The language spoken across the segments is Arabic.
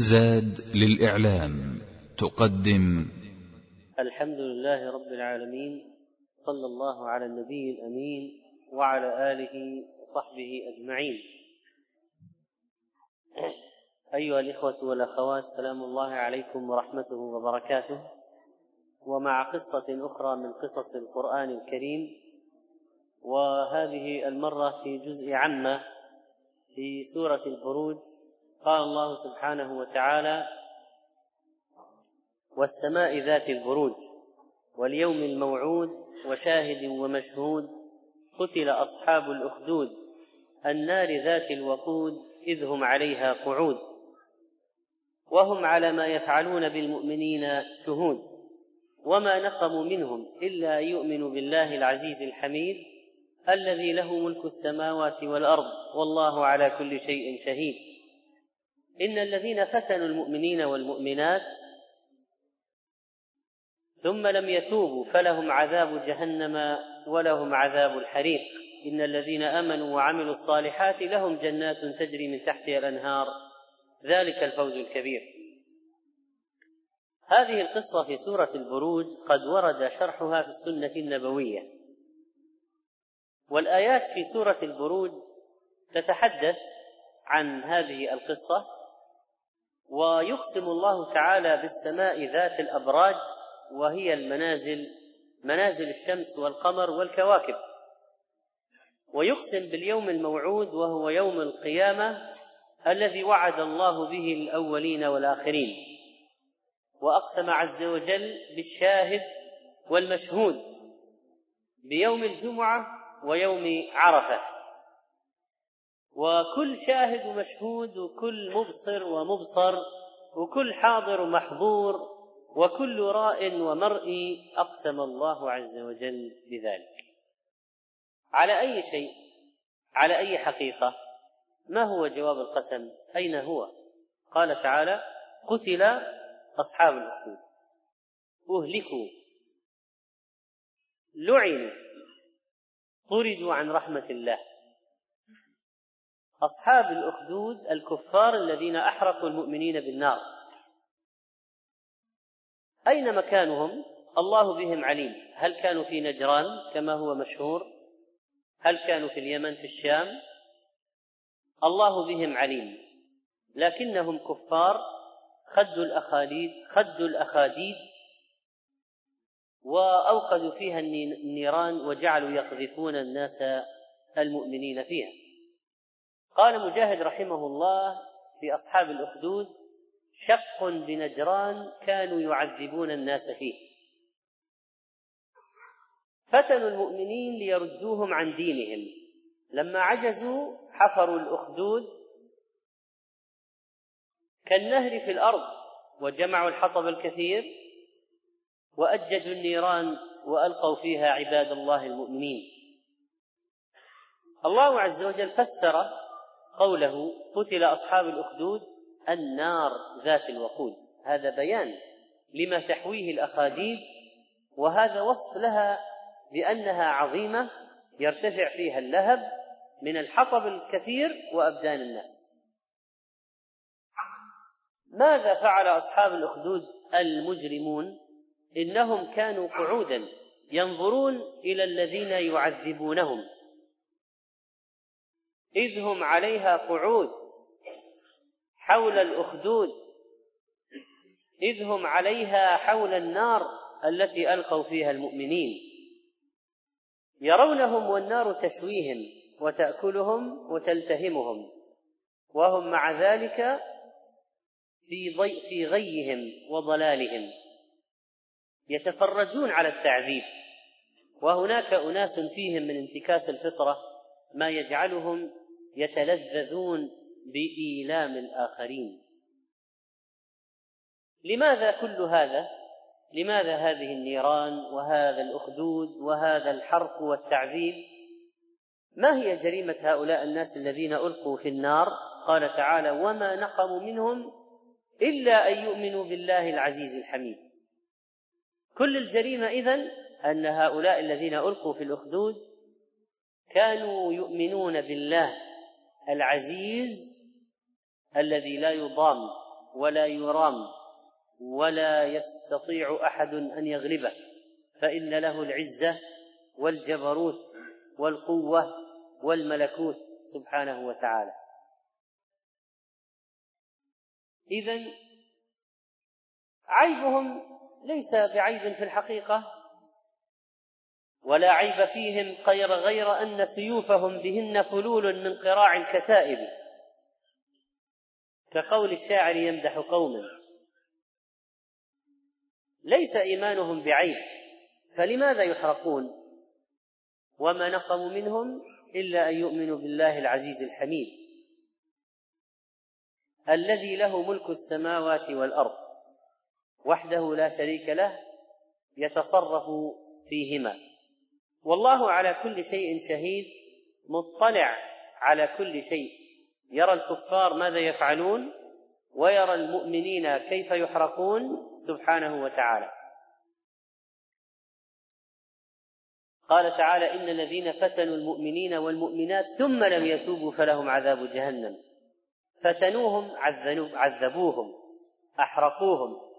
زاد للإعلام تقدم. الحمد لله رب العالمين صلى الله على النبي الأمين وعلى آله وصحبه أجمعين. أيها الإخوة والأخوات سلام الله عليكم ورحمته وبركاته. ومع قصة أخرى من قصص القرآن الكريم وهذه المرة في جزء عامة في سورة البروج قال الله سبحانه وتعالى والسماء ذات البروج واليوم الموعود وشاهد ومشهود قتل أصحاب الأخدود النار ذات الوقود إذ هم عليها قعود وهم على ما يفعلون بالمؤمنين شهود وما نقموا منهم إلا يؤمنوا بالله العزيز الحميد الذي له ملك السماوات والأرض والله على كل شيء شهيد. إن الذين فتنوا المؤمنين والمؤمنات ثم لم يتوبوا فلهم عذاب جهنم ولهم عذاب الحريق. إن الذين آمنوا وعملوا الصالحات لهم جنات تجري من تحتها الأنهار. ذلك الفوز الكبير. هذه القصة في سورة البروج قد ورد شرحها في السنة النبوية. والآيات في سورة البروج تتحدث عن هذه القصة ويقسم الله تعالى بالسماء ذات الأبراج وهي المنازل منازل الشمس والقمر والكواكب. ويقسم باليوم الموعود وهو يوم القيامة الذي وعد الله به الأولين والآخرين. وأقسم عز وجل بالشاهد والمشهود بيوم الجمعة ويوم عرفة. وكل شاهد ومشهود وكل مبصر ومبصر وكل حاضر ومحظور وكل راء ومرئي أقسم الله عز وجل بذلك. على أي شيء؟ على أي حقيقة؟ ما هو جواب القسم؟ أين هو؟ قال تعالى قتل أصحاب الأخدود. أهلكوا. لعنوا. طردوا عن رحمة الله. أصحاب الأخدود الكفار الذين أحرقوا المؤمنين بالنار. أين مكانهم؟ الله بهم عليم. هل كانوا في نجران كما هو مشهور؟ هل كانوا في اليمن في الشام؟ الله بهم عليم. لكنهم كفار خدوا الأخاليد خدوا الأخاديد وأوقدوا فيها النيران وجعلوا يقذفون الناس المؤمنين فيها. قال مجاهد رحمه الله في أصحاب الأخدود شق بنجران كانوا يعذبون الناس فيه. فتنوا المؤمنين ليردوهم عن دينهم. لما عجزوا حفروا الأخدود كالنهر في الأرض وجمعوا الحطب الكثير وأججوا النيران وألقوا فيها عباد الله المؤمنين. الله عز وجل فسر قوله قتل أصحاب الأخدود النار ذات الوقود. هذا بيان لما تحويه الأخاديد وهذا وصف لها بأنها عظيمة يرتفع فيها اللهب من الحطب الكثير وأبدان الناس. ماذا فعل أصحاب الأخدود المجرمون؟ إنهم كانوا قعودا ينظرون إلى الذين يعذبونهم. إذ هم عليها قعود حول الأخدود إذ هم عليها حول النار التي ألقوا فيها المؤمنين. يرونهم والنار تشويهم وتأكلهم وتلتهمهم وهم مع ذلك في ضي في غيهم وضلالهم. يتفرجون على التعذيب وهناك أناس فيهم من انتكاس الفطرة ما يجعلهم يتلذذون بإيلام الآخرين. لماذا كل هذا؟ لماذا هذه النيران وهذا الأخدود وهذا الحرق والتعذيب؟ ما هي جريمة هؤلاء الناس الذين ألقوا في النار؟ قال تعالى وما نقموا منهم إلا أن يؤمنوا بالله العزيز الحميد. كل الجريمة إذن أن هؤلاء الذين ألقوا في الأخدود كانوا يؤمنون بالله العزيز الذي لا يضام ولا يرام ولا يستطيع أحد أن يغلبه فإن له العزة والجبروت والقوة والملكوت سبحانه وتعالى. اذا عيبهم ليس بعيب في الحقيقة ولا عيب فيهم غير غير أن سيوفهم بهن فلول من قراع الكتائب. كقول الشاعر يمدح قوما ليس إيمانهم بعيب فلماذا يحرقون؟ وما نقموا منهم إلا أن يؤمنوا بالله العزيز الحميد الذي له ملك السماوات والأرض وحده لا شريك له يتصرف فيهما. والله على كل شيء شهيد مطلع على كل شيء. يرى الكفار ماذا يفعلون؟ ويرى المؤمنين كيف يحرقون؟ سبحانه وتعالى. قال تعالى إن الذين فتنوا المؤمنين والمؤمنات ثم لم يتوبوا فلهم عذاب جهنم. فتنوهم عذبوهم أحرقوهم.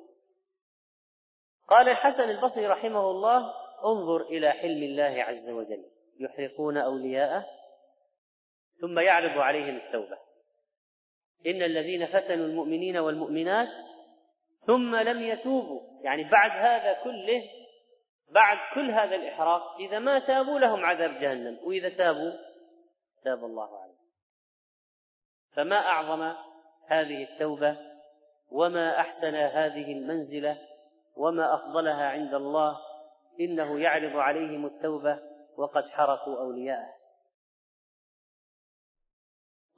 قال الحسن البصري رحمه الله انظر إلى حلم الله عز وجل. يحرقون أولياءه ثم يعرض عليهم التوبة. إن الذين فتنوا المؤمنين والمؤمنات ثم لم يتوبوا. يعني بعد هذا كله بعد كل هذا الإحراق إذا ما تابوا لهم عذاب جهنم. وإذا تابوا تاب الله عليهم. فما أعظم هذه التوبة؟ وما أحسن هذه المنزلة؟ وما أفضلها عند الله؟ إنه يعرض عليهم التوبة وقد حرقوا أولياءه.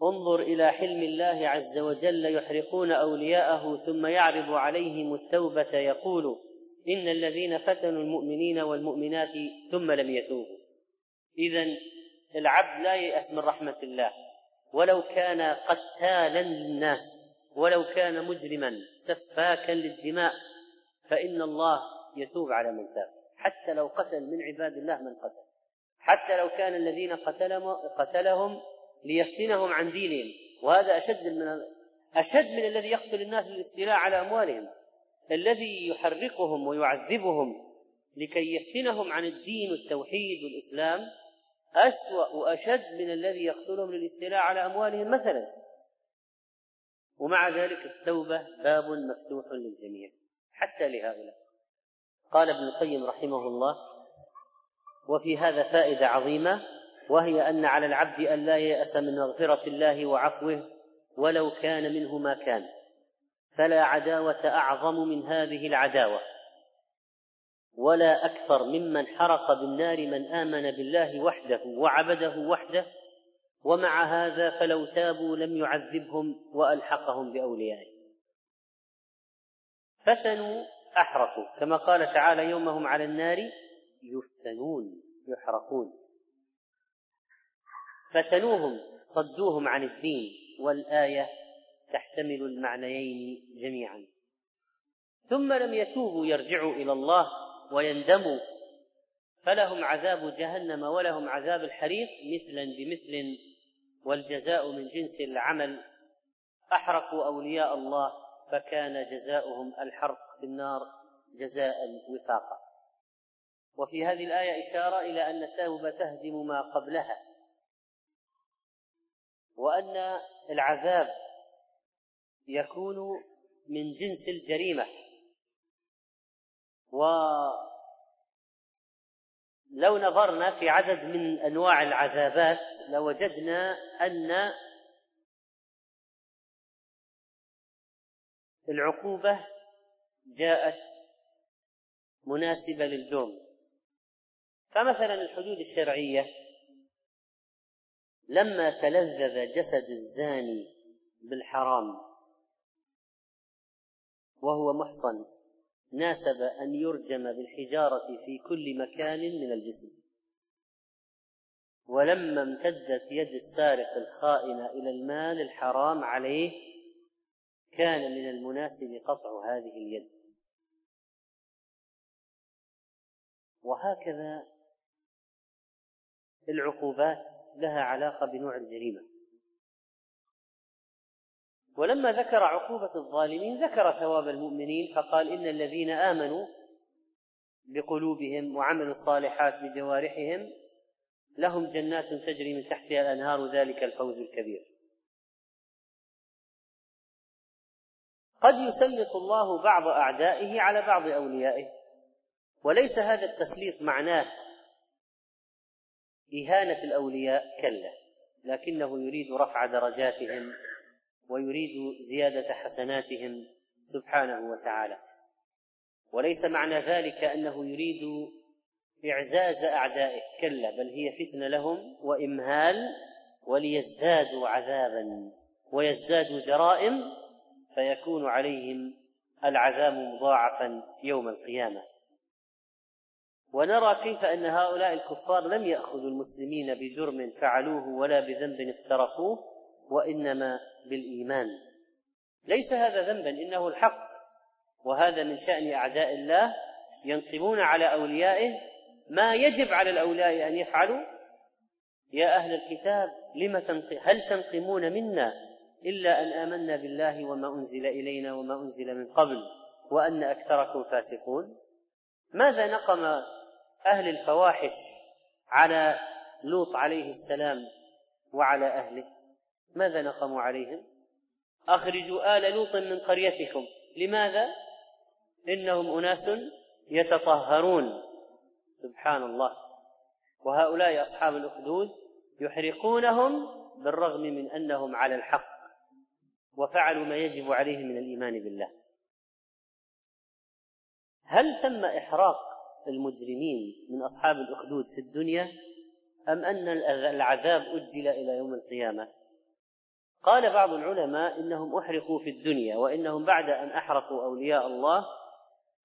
انظر إلى حلم الله عز وجل يحرقون أولياءه ثم يعرض عليهم التوبة يقول إن الذين فتنوا المؤمنين والمؤمنات ثم لم يتوبوا. إذا العبد لا ييأس من رحمة الله. ولو كان قتالا للناس ولو كان مجرما سفاكا للدماء فإن الله يتوب على من تاب. حتى لو قتل من عباد الله من قتل. حتى لو كان الذين قتلهم ليفتنهم عن دينهم. وهذا أشد من أشد من الذي يقتل الناس للاستيلاء على أموالهم. الذي يحرقهم ويعذبهم لكي يفتنهم عن الدين والتوحيد والإسلام أسوأ وأشد من الذي يقتلهم للاستيلاء على أموالهم مثلا. ومع ذلك التوبة باب مفتوح للجميع. حتى لهؤلاء. قال ابن القيم رحمه الله وفي هذا فائدة عظيمة وهي أن على العبد أن لا يأس من مغفرة الله وعفوه ولو كان منه ما كان فلا عداوة أعظم من هذه العداوة ولا أكثر ممن حرق بالنار من آمن بالله وحده وعبده وحده ومع هذا فلو تابوا لم يعذبهم وألحقهم بأوليائه. فتنوا أحرقوا. كما قال تعالى يوم هم على النار يفتنون يحرقون. فتنوهم صدوهم عن الدين والآية تحتمل المعنيين جميعا. ثم لم يتوبوا يرجعوا إلى الله ويندموا. فلهم عذاب جهنم ولهم عذاب الحريق مثلا بمثل والجزاء من جنس العمل. أحرقوا أولياء الله فكان جزاؤهم الحرق. في النار جزاء وفاقا. وفي هذه الآية إشارة إلى أن التوبة تهدم ما قبلها. وأن العذاب يكون من جنس الجريمة. ولو نظرنا في عدد من أنواع العذابات لوجدنا أن العقوبة جاءت مناسبة للجرم فمثلا الحدود الشرعية لما تلذذ جسد الزاني بالحرام وهو محصن ناسب أن يرجم بالحجارة في كل مكان من الجسم. ولما امتدت يد السارق الخائن إلى المال الحرام عليه كان من المناسب قطع هذه اليد. وهكذا العقوبات لها علاقة بنوع الجريمة. ولما ذكر عقوبة الظالمين ذكر ثواب المؤمنين فقال إن الذين آمنوا بقلوبهم وعملوا الصالحات بجوارحهم لهم جنات تجري من تحتها الأنهار ذلك الفوز الكبير. قد يسلط الله بعض أعدائه على بعض أوليائه. وليس هذا التسليط معناه إهانة الأولياء كلا. لكنه يريد رفع درجاتهم ويريد زيادة حسناتهم سبحانه وتعالى. وليس معنى ذلك أنه يريد إعزاز أعدائه كلا بل هي فتنة لهم وإمهال وليزدادوا عذابا ويزدادوا جرائم فيكون عليهم العذاب مضاعفا يوم القيامة. ونرى كيف أن هؤلاء الكفار لم يأخذوا المسلمين بجرم فعلوه ولا بذنب اقترفوه وإنما بالإيمان. ليس هذا ذنبا إنه الحق. وهذا من شأن أعداء الله ينقمون على أوليائه. ما يجب على الأولياء أن يفعلوا؟ يا أهل الكتاب لم تنقم هل تنقمون منا إلا أن آمنا بالله وما أنزل إلينا وما أنزل من قبل وأن أكثركم فاسقون. ماذا نقم أهل الفواحش على لوط عليه السلام وعلى أهله؟ ماذا نقموا عليهم؟ أخرجوا آل لوط من قريتكم. لماذا؟ إنهم أناس يتطهرون. سبحان الله وهؤلاء أصحاب الأخدود يحرقونهم بالرغم من أنهم على الحق. وفعلوا ما يجب عليهم من الإيمان بالله. هل تم إحراق المجرمين من أصحاب الأخدود في الدنيا أم أن العذاب أجل إلى يوم القيامة؟ قال بعض العلماء إنهم أحرقوا في الدنيا وإنهم بعد أن أحرقوا أولياء الله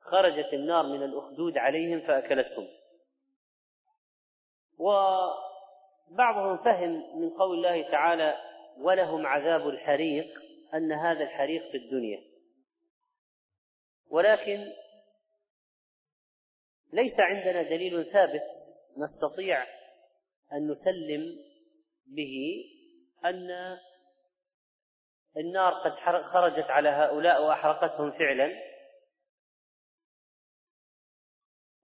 خرجت النار من الأخدود عليهم فأكلتهم. وبعضهم فهم من قول الله تعالى ولهم عذاب الحريق أن هذا الحريق في الدنيا. ولكن ليس عندنا دليل ثابت نستطيع أن نسلم به أن النار قد خرجت على هؤلاء وأحرقتهم فعلا.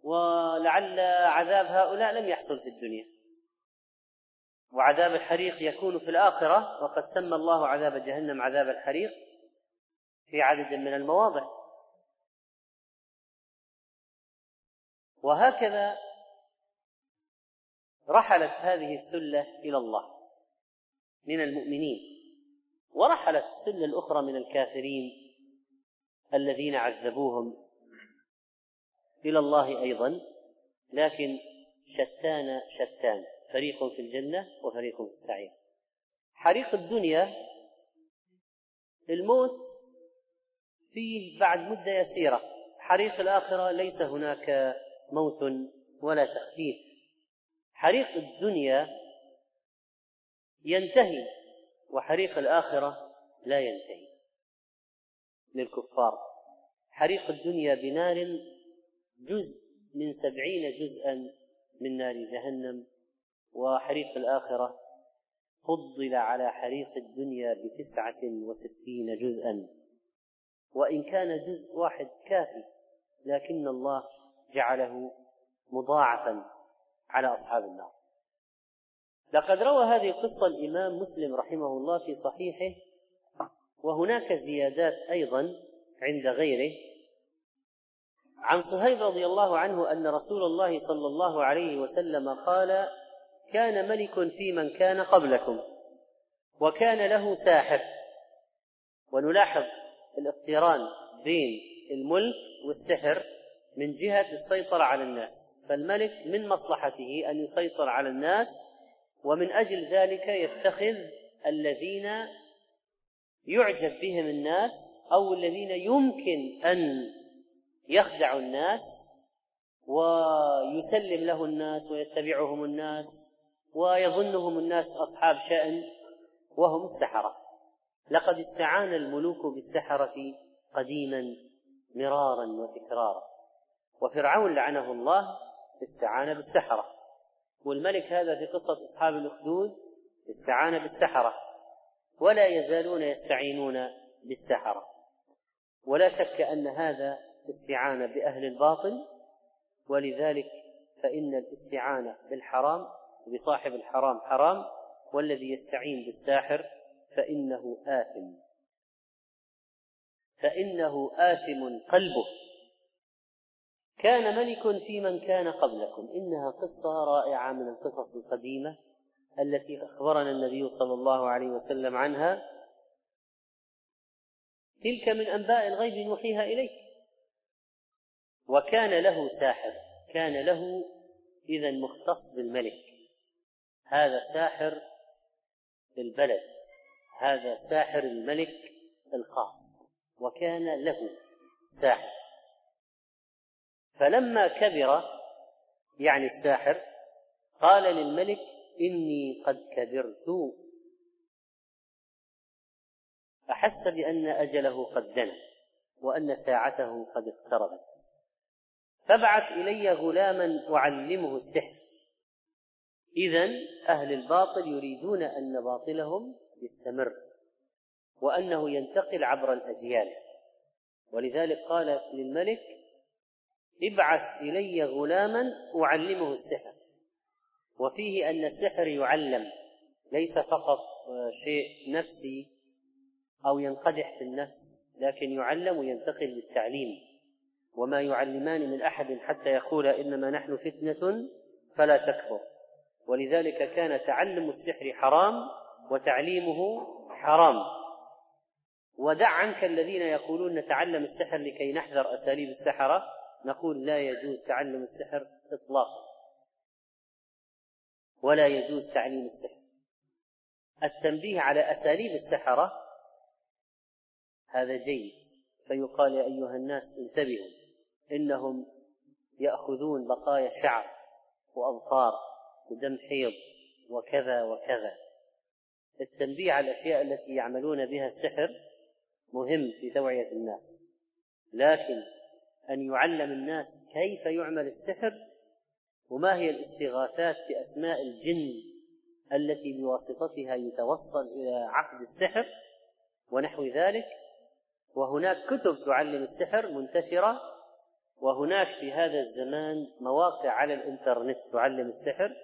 ولعل عذاب هؤلاء لم يحصل في الدنيا. وعذاب الحريق يكون في الآخرة وقد سمى الله عذاب جهنم عذاب الحريق في عدد من المواضع. وهكذا رحلت هذه الثلة إلى الله من المؤمنين ورحلت الثلة الأخرى من الكافرين الذين عذبوهم إلى الله أيضا لكن شتان شتان. فريق في الجنة وفريق في السعير. حريق الدنيا الموت فيه بعد مدة يسيرة. حريق الآخرة ليس هناك موت ولا تخفيف. حريق الدنيا ينتهي وحريق الآخرة لا ينتهي للكفار. حريق الدنيا بنار جزء من سبعين جزءا من نار جهنم. وحريق الآخرة فضل على حريق الدنيا بتسعة وستين جزءا. وإن كان جزء واحد كافي لكن الله جعله مضاعفا على أصحاب النار. لقد روى هذه القصة الإمام مسلم رحمه الله في صحيحه وهناك زيادات أيضا عند غيره. عن صهيب رضي الله عنه أن رسول الله صلى الله عليه وسلم قال كان ملك في من كان قبلكم وكان له ساحر. ونلاحظ الاقتران بين الملك والسحر من جهة السيطرة على الناس فالملك من مصلحته أن يسيطر على الناس ومن أجل ذلك يتخذ الذين يعجب بهم الناس أو الذين يمكن أن يخدعوا الناس ويسلم له الناس ويتبعهم الناس. ويظنهم الناس أصحاب شأن وهم السحرة. لقد استعان الملوك بالسحرة قديما مرارا وتكرارا. وفرعون لعنه الله استعان بالسحرة. والملك هذا في قصة أصحاب الأخدود استعان بالسحرة. ولا يزالون يستعينون بالسحرة. ولا شك أن هذا استعانة بأهل الباطل. ولذلك فإن الاستعانة بالحرام بصاحب الحرام حرام والذي يستعين بالساحر فإنه آثم. فإنه آثم قلبه. كان ملك في من كان قبلكم. إنها قصة رائعة من القصص القديمة التي أخبرنا النبي صلى الله عليه وسلم عنها. تلك من أنباء الغيب نوحيها إليك. وكان له ساحر. كان له إذا مختص بالملك. هذا ساحر البلد هذا ساحر الملك الخاص وكان له ساحر. فلما كبر يعني الساحر قال للملك إني قد كبرت. أحس بأن أجله قد دنا وأن ساعته قد اقتربت. فابعث إلي غلاما أعلمه السحر. إذا أهل الباطل يريدون أن باطلهم يستمر وأنه ينتقل عبر الأجيال. ولذلك قال للملك ابعث إلي غلاما أعلمه السحر. وفيه أن السحر يعلم ليس فقط شيء نفسي أو ينقدح في النفس لكن يعلم وينتقل بالتعليم وما يعلمان من أحد حتى يقول إنما نحن فتنة فلا تكفر. ولذلك كان تعلم السحر حرام وتعليمه حرام. ودع عنك الذين يقولون نتعلم السحر لكي نحذر أساليب السحرة. نقول لا يجوز تعلم السحر إطلاقا. ولا يجوز تعليم السحر. التنبيه على أساليب السحرة هذا جيد. فيقال يا أيها الناس انتبهوا إنهم يأخذون بقايا شعر وأظفار. ودم حيض وكذا وكذا. التنبيه على الأشياء التي يعملون بها السحر مهم في توعية الناس. لكن أن يعلم الناس كيف يعمل السحر وما هي الاستغاثات بأسماء الجن التي بواسطتها يتوصل إلى عقد السحر ونحو ذلك. وهناك كتب تعلم السحر منتشرة. وهناك في هذا الزمان مواقع على الإنترنت تعلم السحر.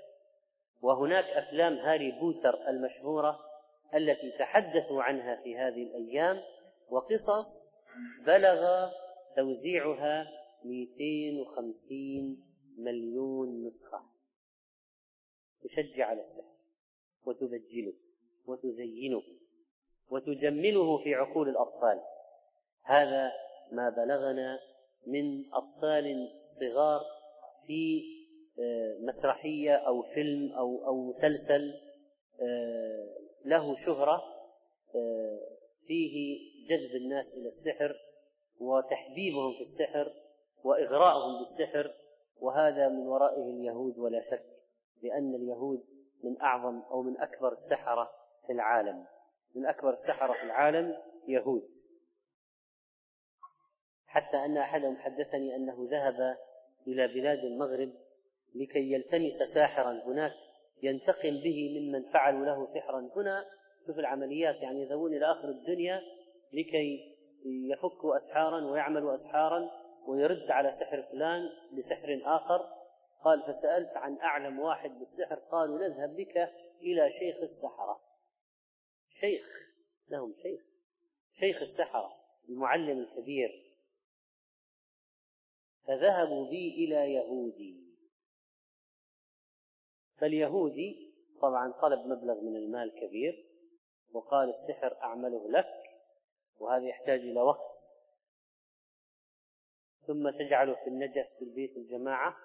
وهناك أفلام هاري بوتر المشهورة التي تحدثوا عنها في هذه الأيام وقصص بلغ توزيعها 250 مليون نسخة. تشجع على السحر وتبجله وتزينه وتجمله في عقول الأطفال. هذا ما بلغنا من أطفال صغار في مسرحية أو فيلم أو أو مسلسل آه، له شهرة آه، فيه جذب الناس إلى السحر وتحبيبهم في السحر وإغراءهم بالسحر وهذا من ورائه اليهود ولا شك لأن اليهود من أعظم أو من أكبر السحرة في العالم. من أكبر السحرة في العالم يهود. حتى أن أحدهم حدثني أنه ذهب إلى بلاد المغرب لكي يلتمس ساحرا هناك ينتقم به ممن فعلوا له سحرا هنا. شوف العمليات يعني يذهبون إلى آخر الدنيا لكي يفكوا أسحارا ويعملوا أسحارا ويرد على سحر فلان بسحر آخر. قال فسألت عن أعلم واحد بالسحر. قالوا نذهب بك إلى شيخ السحرة. شيخ لهم شيخ. شيخ السحرة المعلم الكبير. فذهبوا بي إلى يهودي. فاليهودي طبعا طلب مبلغ من المال كبير وقال السحر أعمله لك وهذا يحتاج إلى وقت. ثم تجعله في النجف في البيت الجماعة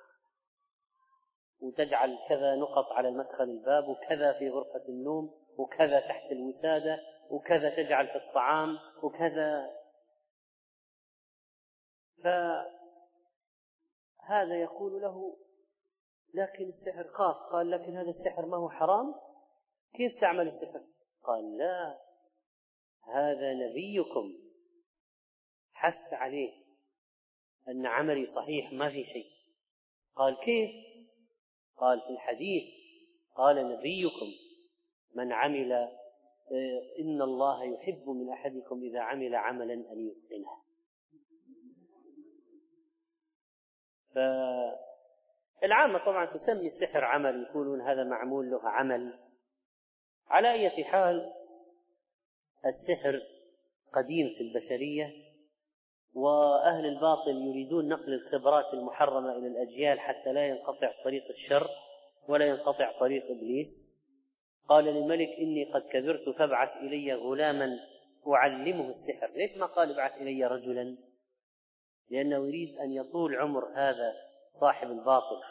وتجعل كذا نقط على مدخل الباب وكذا في غرفة النوم وكذا تحت الوسادة وكذا تجعل في الطعام وكذا. فهذا يقول له لكن السحر خاف قال لكن هذا السحر ما هو حرام؟ كيف تعمل السحر؟ قال لا هذا نبيكم. حث عليه أن عملي صحيح ما في شيء. قال كيف؟ قال في الحديث قال نبيكم من عمل آه، إن الله يحب من أحدكم إذا عمل عملا أن يتقنه. فالعامة طبعا تسمي السحر عمل يقولون هذا معمول له عمل. على أي حال السحر قديم في البشرية وأهل الباطل يريدون نقل الخبرات المحرمة إلى الأجيال حتى لا ينقطع طريق الشر ولا ينقطع طريق إبليس. قال للملك إني قد كبرت فابعث إلي غلاما أعلمه السحر. ليش ما قال ابعث إلي رجلا؟ لأنه يريد أن يطول عمر هذا صاحب الباطل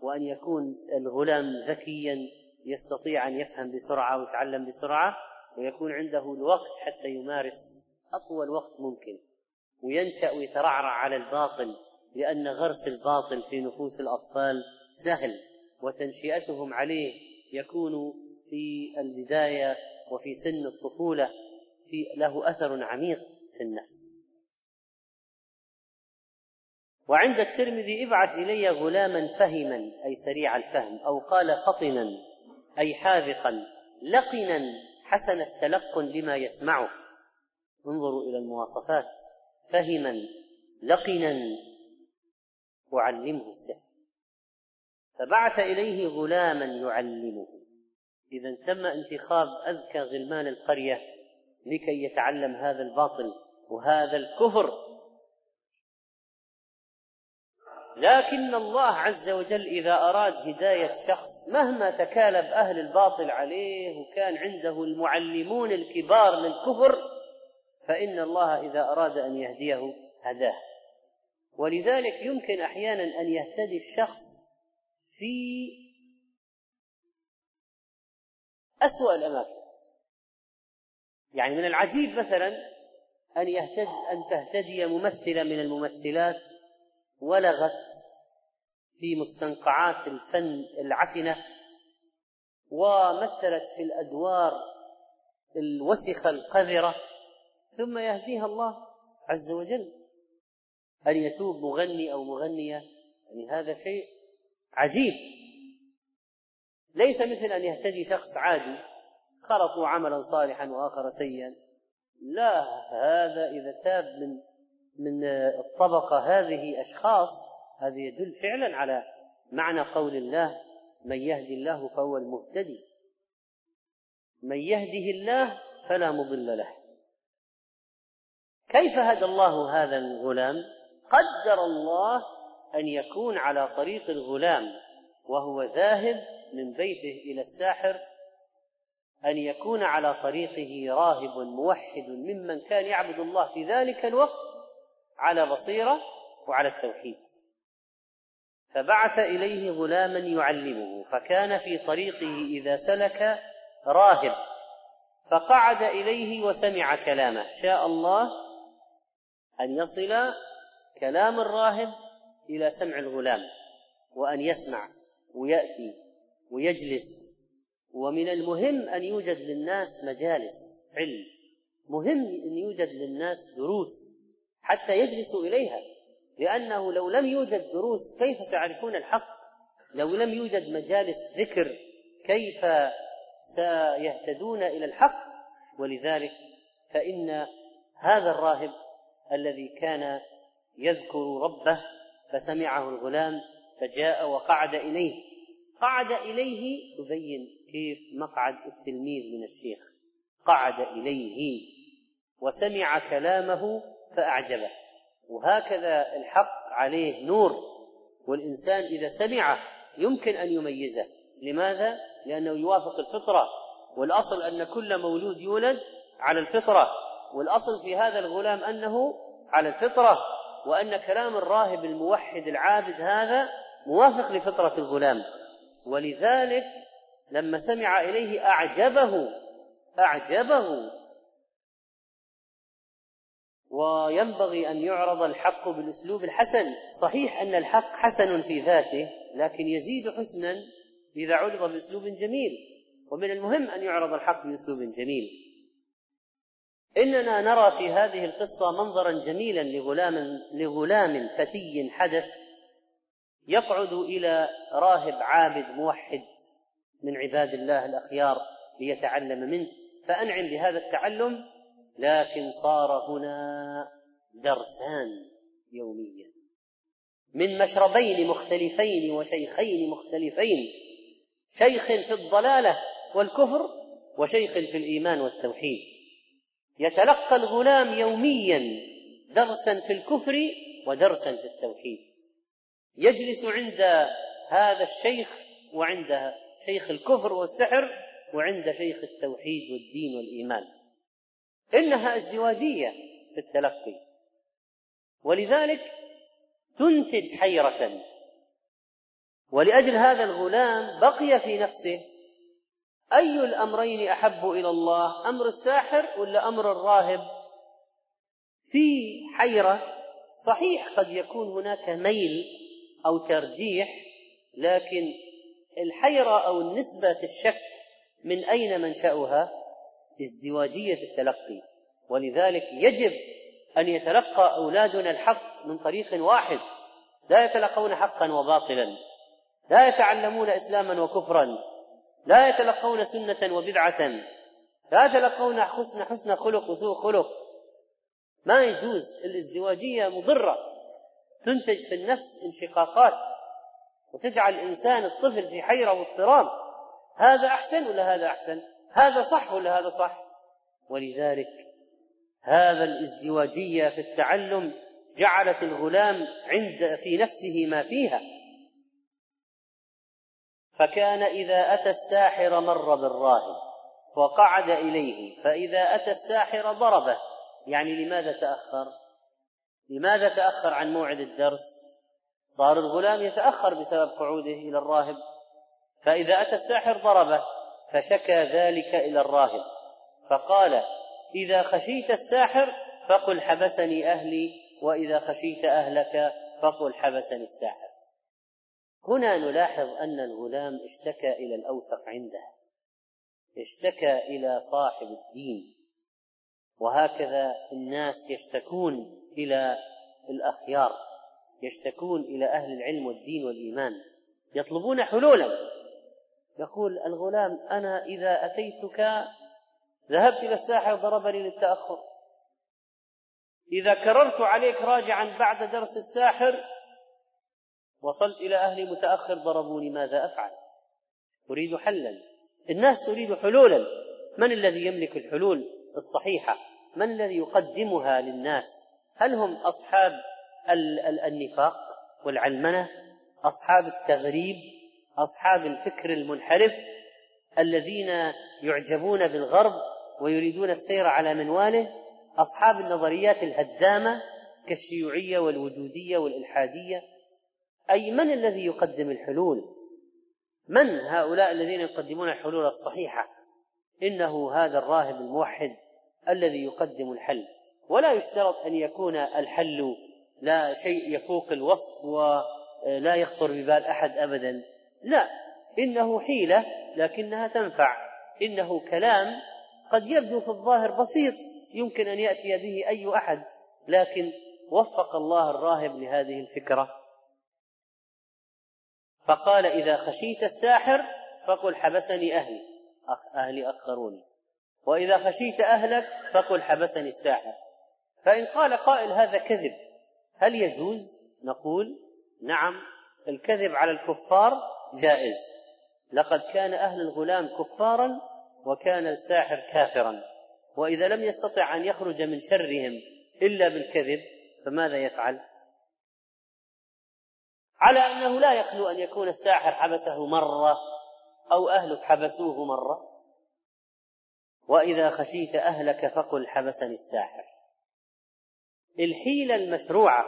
وأن يكون الغلام ذكيا يستطيع أن يفهم بسرعة ويتعلم بسرعة ويكون عنده الوقت حتى يمارس أطول وقت ممكن. وينشأ ويترعرع على الباطل لأن غرس الباطل في نفوس الأطفال سهل وتنشئتهم عليه يكون في البداية وفي سن الطفولة في له أثر عميق في النفس. وعند الترمذي ابعث إلي غلاما فهما أي سريع الفهم أو قال فطنا أي حاذقا لقنا حسن التلقن لما يسمعه. انظروا إلى المواصفات. فهما لقنا أعلمه السحر. فبعث إليه غلاما يعلمه. إذا تم انتخاب أذكى غلمان القرية لكي يتعلم هذا الباطل وهذا الكفر. لكن الله عز وجل إذا أراد هداية شخص مهما تكالب أهل الباطل عليه وكان عنده المعلمون الكبار للكفر فإن الله إذا أراد أن يهديه هداه. ولذلك يمكن أحيانا أن يهتدي الشخص في أسوأ الأماكن. يعني من العجيب مثلا أن يهتد أن تهتدي ممثلة من الممثلات ولغت في مستنقعات الفن العفنة ومثلت في الأدوار الوسخة القذرة ثم يهديها الله عز وجل أن يتوب مغني أو مغنية. يعني هذا شيء عجيب. ليس مثل أن يهتدي شخص عادي خلطوا عملا صالحا وآخر سيئا. لا هذا إذا تاب من من الطبقة هذه أشخاص هذا يدل فعلا على معنى قول الله من يهدي الله فهو المهتدي من يهده الله فلا مضل له. كيف هدى الله هذا الغلام؟ قدر الله أن يكون على طريق الغلام وهو ذاهب من بيته إلى الساحر أن يكون على طريقه راهب موحد ممن كان يعبد الله في ذلك الوقت على بصيرة وعلى التوحيد. فبعث إليه غلاما يعلمه فكان في طريقه إذا سلك راهب. فقعد إليه وسمع كلامه. شاء الله أن يصل كلام الراهب إلى سمع الغلام وأن يسمع ويأتي ويجلس. ومن المهم أن يوجد للناس مجالس علم. مهم أن يوجد للناس دروس. حتى يجلسوا إليها لأنه لو لم يوجد دروس كيف سيعرفون الحق؟ لو لم يوجد مجالس ذكر كيف سيهتدون إلى الحق؟ ولذلك فإن هذا الراهب الذي كان يذكر ربه فسمعه الغلام فجاء وقعد إليه. قعد إليه تبين كيف مقعد التلميذ من الشيخ. قعد إليه وسمع كلامه فأعجبه. وهكذا الحق عليه نور والإنسان إذا سمعه يمكن أن يميزه. لماذا؟ لأنه يوافق الفطرة. والأصل أن كل مولود يولد على الفطرة. والأصل في هذا الغلام أنه على الفطرة وأن كلام الراهب الموحد العابد هذا موافق لفطرة الغلام. ولذلك لما سمع إليه أعجبه أعجبه وينبغي أن يعرض الحق بالأسلوب الحسن. صحيح أن الحق حسن في ذاته لكن يزيد حسنا إذا عرض بأسلوب جميل. ومن المهم أن يعرض الحق بأسلوب جميل. إننا نرى في هذه القصة منظرا جميلا لغلام لغلام فتي حدث يقعد إلى راهب عابد موحد من عباد الله الأخيار ليتعلم منه. فأنعم بهذا التعلم لكن صار هنا درسان يوميا. من مشربين مختلفين وشيخين مختلفين شيخ في الضلالة والكفر وشيخ في الإيمان والتوحيد. يتلقى الغلام يوميا درسا في الكفر ودرسا في التوحيد. يجلس عند هذا الشيخ وعند شيخ الكفر والسحر وعند شيخ التوحيد والدين والإيمان. إنها ازدواجية في التلقي. ولذلك تنتج حيرة. ولأجل هذا الغلام بقي في نفسه أي الأمرين أحب إلى الله؟ أمر الساحر ولا أمر الراهب؟ في حيرة صحيح قد يكون هناك ميل أو ترجيح لكن الحيرة أو النسبة الشك من أين منشأها؟ ازدواجية التلقي. ولذلك يجب أن يتلقى أولادنا الحق من طريق واحد. لا يتلقون حقا وباطلا. لا يتعلمون اسلاما وكفرا. لا يتلقون سنة وبدعة. لا يتلقون حسن حسن خلق وسوء خلق. ما يجوز. الازدواجية مضرة. تنتج في النفس انشقاقات. وتجعل الإنسان الطفل في حيرة واضطراب. هذا أحسن ولا هذا أحسن؟ هذا صح ولا هذا صح؟ ولذلك هذا الازدواجية في التعلم جعلت الغلام عند في نفسه ما فيها. فكان إذا أتى الساحر مر بالراهب وقعد إليه فإذا أتى الساحر ضربه. يعني لماذا تأخر؟ لماذا تأخر عن موعد الدرس؟ صار الغلام يتأخر بسبب قعوده إلى الراهب. فإذا أتى الساحر ضربه. فشكى ذلك إلى الراهب. فقال إذا خشيت الساحر فقل حبسني أهلي وإذا خشيت أهلك فقل حبسني الساحر. هنا نلاحظ أن الغلام اشتكى إلى الأوثق عنده اشتكى إلى صاحب الدين. وهكذا الناس يشتكون إلى الأخيار يشتكون إلى أهل العلم والدين والإيمان يطلبون حلولا. يقول الغلام أنا إذا أتيتك ذهبت إلى الساحر ضربني للتأخر. إذا كررت عليك راجعا بعد درس الساحر وصلت إلى أهلي متأخر ضربوني ماذا أفعل؟ أريد حلا. الناس تريد حلولا. من الذي يملك الحلول الصحيحة؟ من الذي يقدمها للناس؟ هل هم أصحاب النفاق والعلمنة؟ أصحاب التغريب؟ أصحاب الفكر المنحرف الذين يعجبون بالغرب ويريدون السير على منواله أصحاب النظريات الهدامة كالشيوعية والوجودية والإلحادية. أي من الذي يقدم الحلول؟ من هؤلاء الذين يقدمون الحلول الصحيحة؟ إنه هذا الراهب الموحد الذي يقدم الحل. ولا يشترط أن يكون الحل لا شيء يفوق الوصف ولا يخطر ببال أحد ابدا. لا إنه حيلة لكنها تنفع. إنه كلام قد يبدو في الظاهر بسيط يمكن أن يأتي به أي أحد لكن وفق الله الراهب لهذه الفكرة. فقال إذا خشيت الساحر فقل حبسني أهلي أهلي أخروني. وإذا خشيت أهلك فقل حبسني الساحر. فإن قال قائل هذا كذب هل يجوز نقول نعم الكذب على الكفار جائز. لقد كان أهل الغلام كفارا وكان الساحر كافرا. وإذا لم يستطع أن يخرج من شرهم إلا بالكذب فماذا يفعل؟ على أنه لا يخلو أن يكون الساحر حبسه مرة أو أهلك حبسوه مرة. وإذا خشيت أهلك فقل حبسني الساحر. الحيلة المشروعة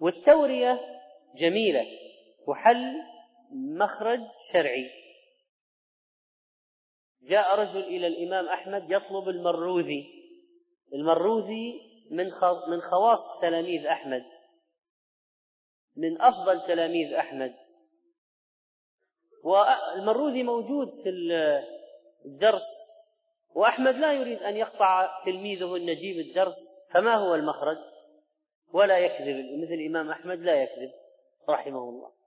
والتورية جميلة وحل مخرج شرعي. جاء رجل إلى الإمام أحمد يطلب المروذي. المروذي من من خواص تلاميذ أحمد. من أفضل تلاميذ أحمد. والمروذي موجود في الدرس. وأحمد لا يريد أن يقطع تلميذه النجيب الدرس. فما هو المخرج؟ ولا يكذب مثل الإمام أحمد لا يكذب رحمه الله.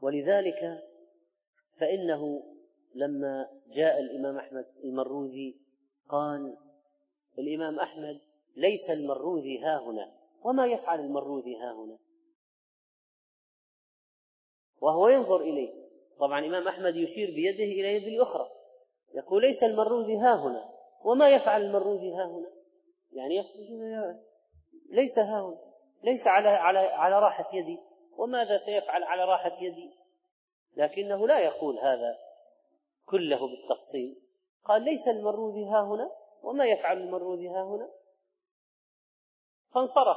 ولذلك فإنه لما جاء الإمام أحمد المروذي قال الإمام أحمد ليس المروذي ها هنا وما يفعل المروذي ها هنا؟ وهو ينظر إليه. طبعا الإمام أحمد يشير بيده إلى يد الأخرى يقول ليس المروذي ها هنا وما يفعل المروذي ها هنا؟ يعني يقصد ليس ها هنا ليس على على على راحة يدي. وماذا سيفعل على راحة يدي؟ لكنه لا يقول هذا كله بالتفصيل. قال ليس المروذي ها هنا وما يفعل المروذي ها هنا؟ فانصرف.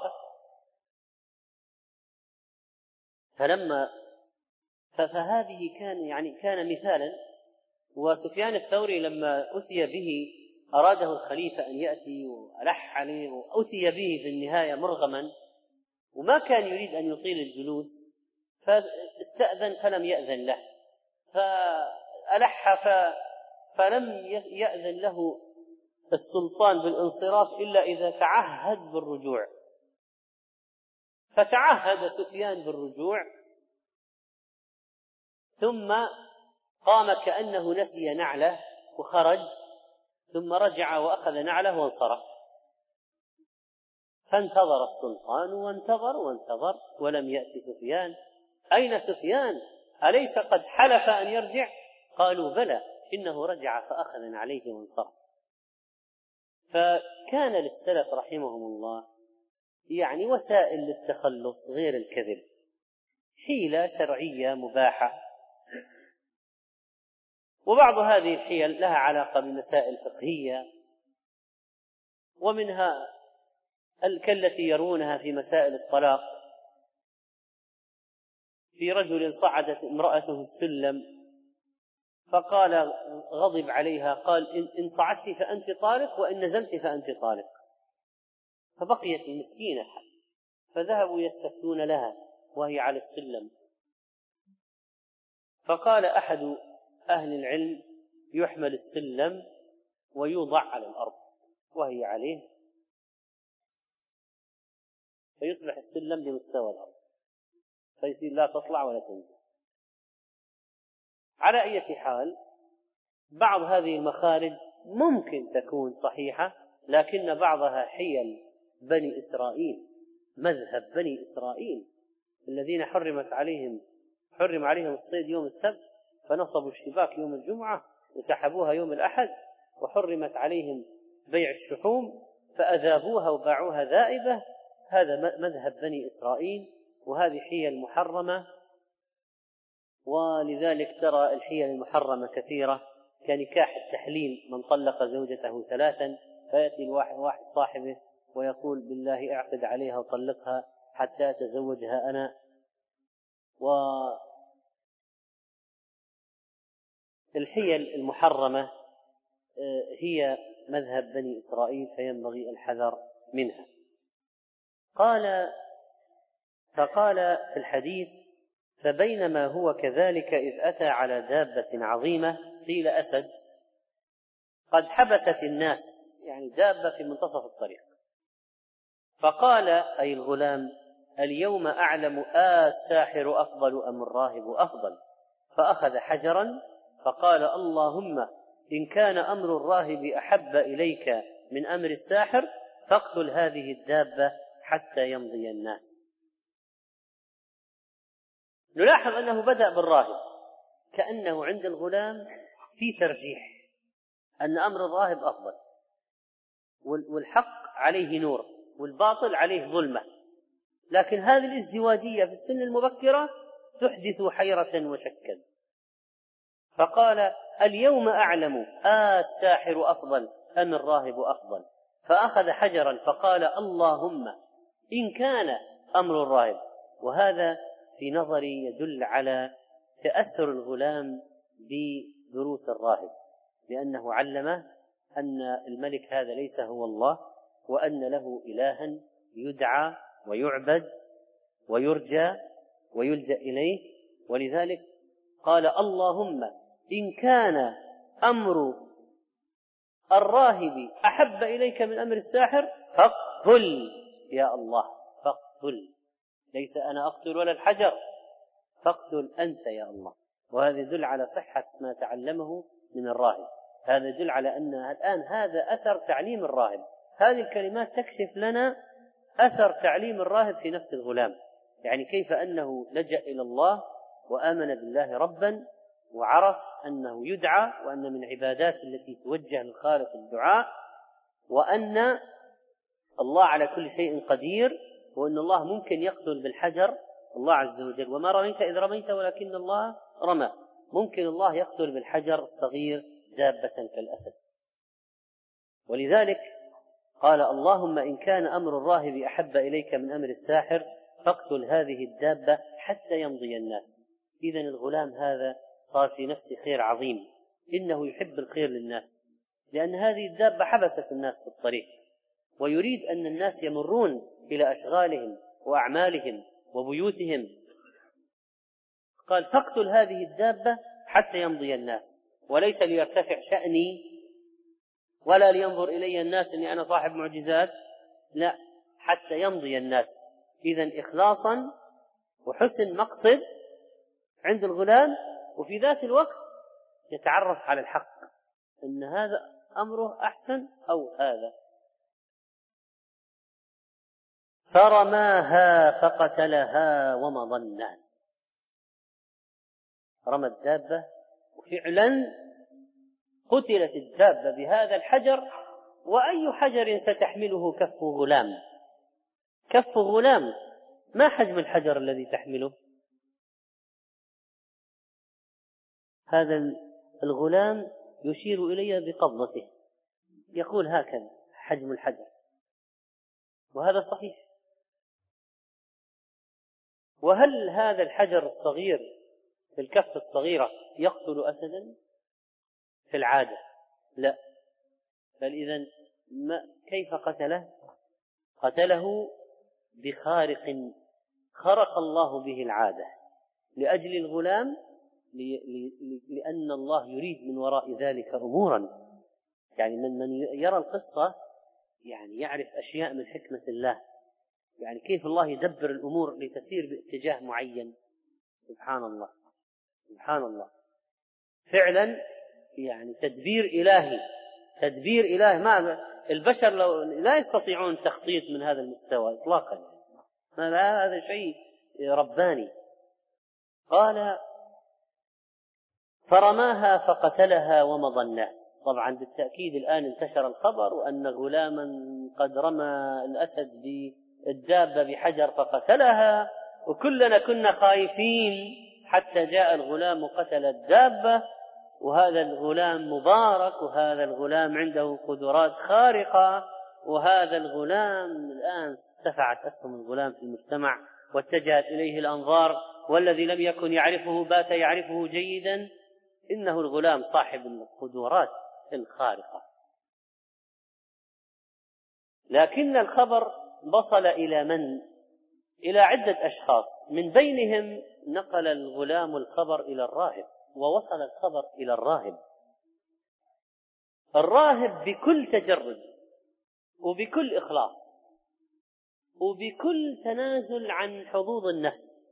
فلما فهذه كان يعني كان مثالا وسفيان الثوري لما أتي به أراده الخليفة أن يأتي وألح عليه وأتي به في النهاية مرغما وما كان يريد أن يطيل الجلوس فاستأذن فلم يأذن له. فألح ف فلم يأذن له السلطان بالانصراف إلا إذا تعهد بالرجوع. فتعهد سفيان بالرجوع ثم قام كأنه نسي نعله وخرج ثم رجع وأخذ نعله وانصرف. فانتظر السلطان وانتظر وانتظر ولم يأت سفيان. أين سفيان؟ أليس قد حلف أن يرجع؟ قالوا بلى إنه رجع فأخذ عليه وانصرف فكان للسلف رحمهم الله يعني وسائل للتخلص غير الكذب. حيلة شرعية مباحة. وبعض هذه الحيل لها علاقة بمسائل فقهية ومنها كالتي يرونها في مسائل الطلاق. في رجل صعدت امرأته السلم فقال غضب عليها قال إن صعدت فأنت طالق وإن نزلت فأنت طالق. فبقيت المسكينة فذهبوا يستفتون لها وهي على السلم. فقال أحد أهل العلم يحمل السلم ويوضع على الأرض وهي عليه فيصبح السلم بمستوى الأرض. فيصير لا تطلع ولا تنزل. على أي حال بعض هذه المخارج ممكن تكون صحيحة لكن بعضها حيل بني إسرائيل مذهب بني إسرائيل الذين حرمت عليهم حرم عليهم الصيد يوم السبت فنصبوا الشباك يوم الجمعة وسحبوها يوم الأحد وحرمت عليهم بيع الشحوم فأذابوها وباعوها ذائبة هذا مذهب بني إسرائيل وهذه حيل محرمة ولذلك ترى الحيل المحرمة كثيرة كنكاح التحليل من طلق زوجته ثلاثا فيأتي الواحد واحد صاحبه ويقول بالله أعقد عليها وطلقها حتى أتزوجها أنا. و الحيل المحرمة آه، هي مذهب بني إسرائيل فينبغي الحذر منها. قال فقال في الحديث فبينما هو كذلك إذ أتى على دابة عظيمة قيل أسد قد حبست الناس يعني دابة في منتصف الطريق. فقال أي الغلام اليوم أعلم آه الساحر أفضل أم الراهب أفضل؟ فأخذ حجرا فقال اللهم إن كان أمر الراهب أحب إليك من أمر الساحر فاقتل هذه الدابة حتى يمضي الناس. نلاحظ أنه بدأ بالراهب. كأنه عند الغلام في ترجيح أن أمر الراهب أفضل. والحق عليه نور والباطل عليه ظلمة. لكن هذه الازدواجية في السن المبكرة تحدث حيرة وشكا. فقال اليوم أعلم. آه الساحر أفضل. أم الراهب أفضل؟ فأخذ حجرا فقال اللهم إن كان أمر الراهب. وهذا في نظري يدل على تأثر الغلام بدروس الراهب لأنه علمه أن الملك هذا ليس هو الله وأن له إلها يدعى ويعبد ويرجى ويلجأ إليه. ولذلك قال اللهم إن كان أمر الراهب أحب إليك من أمر الساحر فاقتل. يا الله فاقتل. ليس أنا أقتل ولا الحجر. فاقتل أنت يا الله. وهذا يدل على صحة ما تعلمه من الراهب. هذا يدل على أن الآن هذا أثر تعليم الراهب. هذه الكلمات تكشف لنا أثر تعليم الراهب في نفس الغلام. يعني كيف أنه لجأ إلى الله وآمن بالله ربا وعرف أنه يدعى وأن من عبادات التي توجه للخالق الدعاء وأن الله على كل شيء قدير وأن الله ممكن يقتل بالحجر الله عز وجل. وما رميت إذ رميت ولكن الله رمى. ممكن الله يقتل بالحجر الصغير دابة كالأسد. ولذلك قال اللهم إن كان أمر الراهب أحب إليك من أمر الساحر فاقتل هذه الدابة حتى يمضي الناس. إذا الغلام هذا صار في نفسه خير عظيم. إنه يحب الخير للناس. لأن هذه الدابة حبست الناس في الطريق. ويريد أن الناس يمرون إلى أشغالهم وأعمالهم وبيوتهم. قال فاقتل هذه الدابة حتى يمضي الناس وليس ليرتفع شأني ولا لينظر إلي الناس أني أنا صاحب معجزات لا حتى يمضي الناس. إذا إخلاصا وحسن مقصد عند الغلام وفي ذات الوقت يتعرف على الحق أن هذا أمره أحسن أو هذا. فرماها فقتلها ومضى الناس. رمى الدابة وفعلا قتلت الدابة بهذا الحجر وأي حجر ستحمله كف غلام؟ كف غلام. ما حجم الحجر الذي تحمله؟ هذا الغلام يشير إلي بقبضته. يقول هكذا حجم الحجر. وهذا صحيح. وهل هذا الحجر الصغير في الكف الصغيرة يقتل أسدا في العادة؟ لا. بل إذا كيف قتله؟ قتله بخارق خرق الله به العادة لأجل الغلام لأن الله يريد من وراء ذلك أمورا. يعني من من يرى القصة يعني يعرف أشياء من حكمة الله. يعني كيف الله يدبر الأمور لتسير باتجاه معين؟ سبحان الله. سبحان الله. فعلا يعني تدبير إلهي. تدبير إلهي. ما البشر لو لا يستطيعون التخطيط من هذا المستوى إطلاقا. هذا شيء رباني. قال فرماها فقتلها ومضى الناس. طبعا بالتأكيد الآن انتشر الخبر وأن غلاما قد رمى الأسد بالدابة بحجر فقتلها وكلنا كنا خايفين حتى جاء الغلام وقتل الدابة وهذا الغلام مبارك وهذا الغلام عنده قدرات خارقة وهذا الغلام الآن ارتفعت أسهم الغلام في المجتمع واتجهت إليه الأنظار والذي لم يكن يعرفه بات يعرفه جيدا. إنه الغلام صاحب القدرات الخارقة. لكن الخبر وصل إلى من؟ إلى عدة أشخاص. من بينهم نقل الغلام الخبر إلى الراهب ووصل الخبر إلى الراهب. الراهب بكل تجرد وبكل إخلاص وبكل تنازل عن حظوظ النفس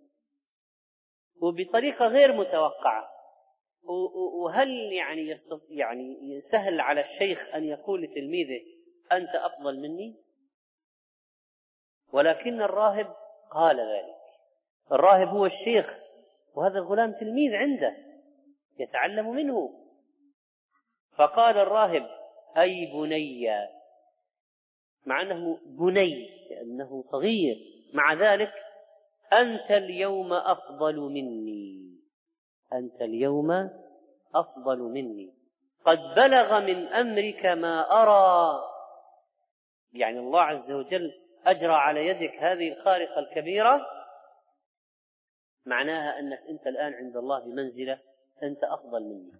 وبطريقة غير متوقعة. وهل يعني يعني سهل على الشيخ أن يقول لتلميذه أنت أفضل مني؟ ولكن الراهب قال ذلك. الراهب هو الشيخ وهذا الغلام تلميذ عنده يتعلم منه. فقال الراهب أي بني؟ مع أنه بني لأنه صغير. مع ذلك أنت اليوم أفضل مني. أنت اليوم أفضل مني. قد بلغ من أمرك ما أرى. يعني الله عز وجل أجرى على يدك هذه الخارقة الكبيرة معناها أنك أنت الآن عند الله بمنزلة أنت أفضل مني.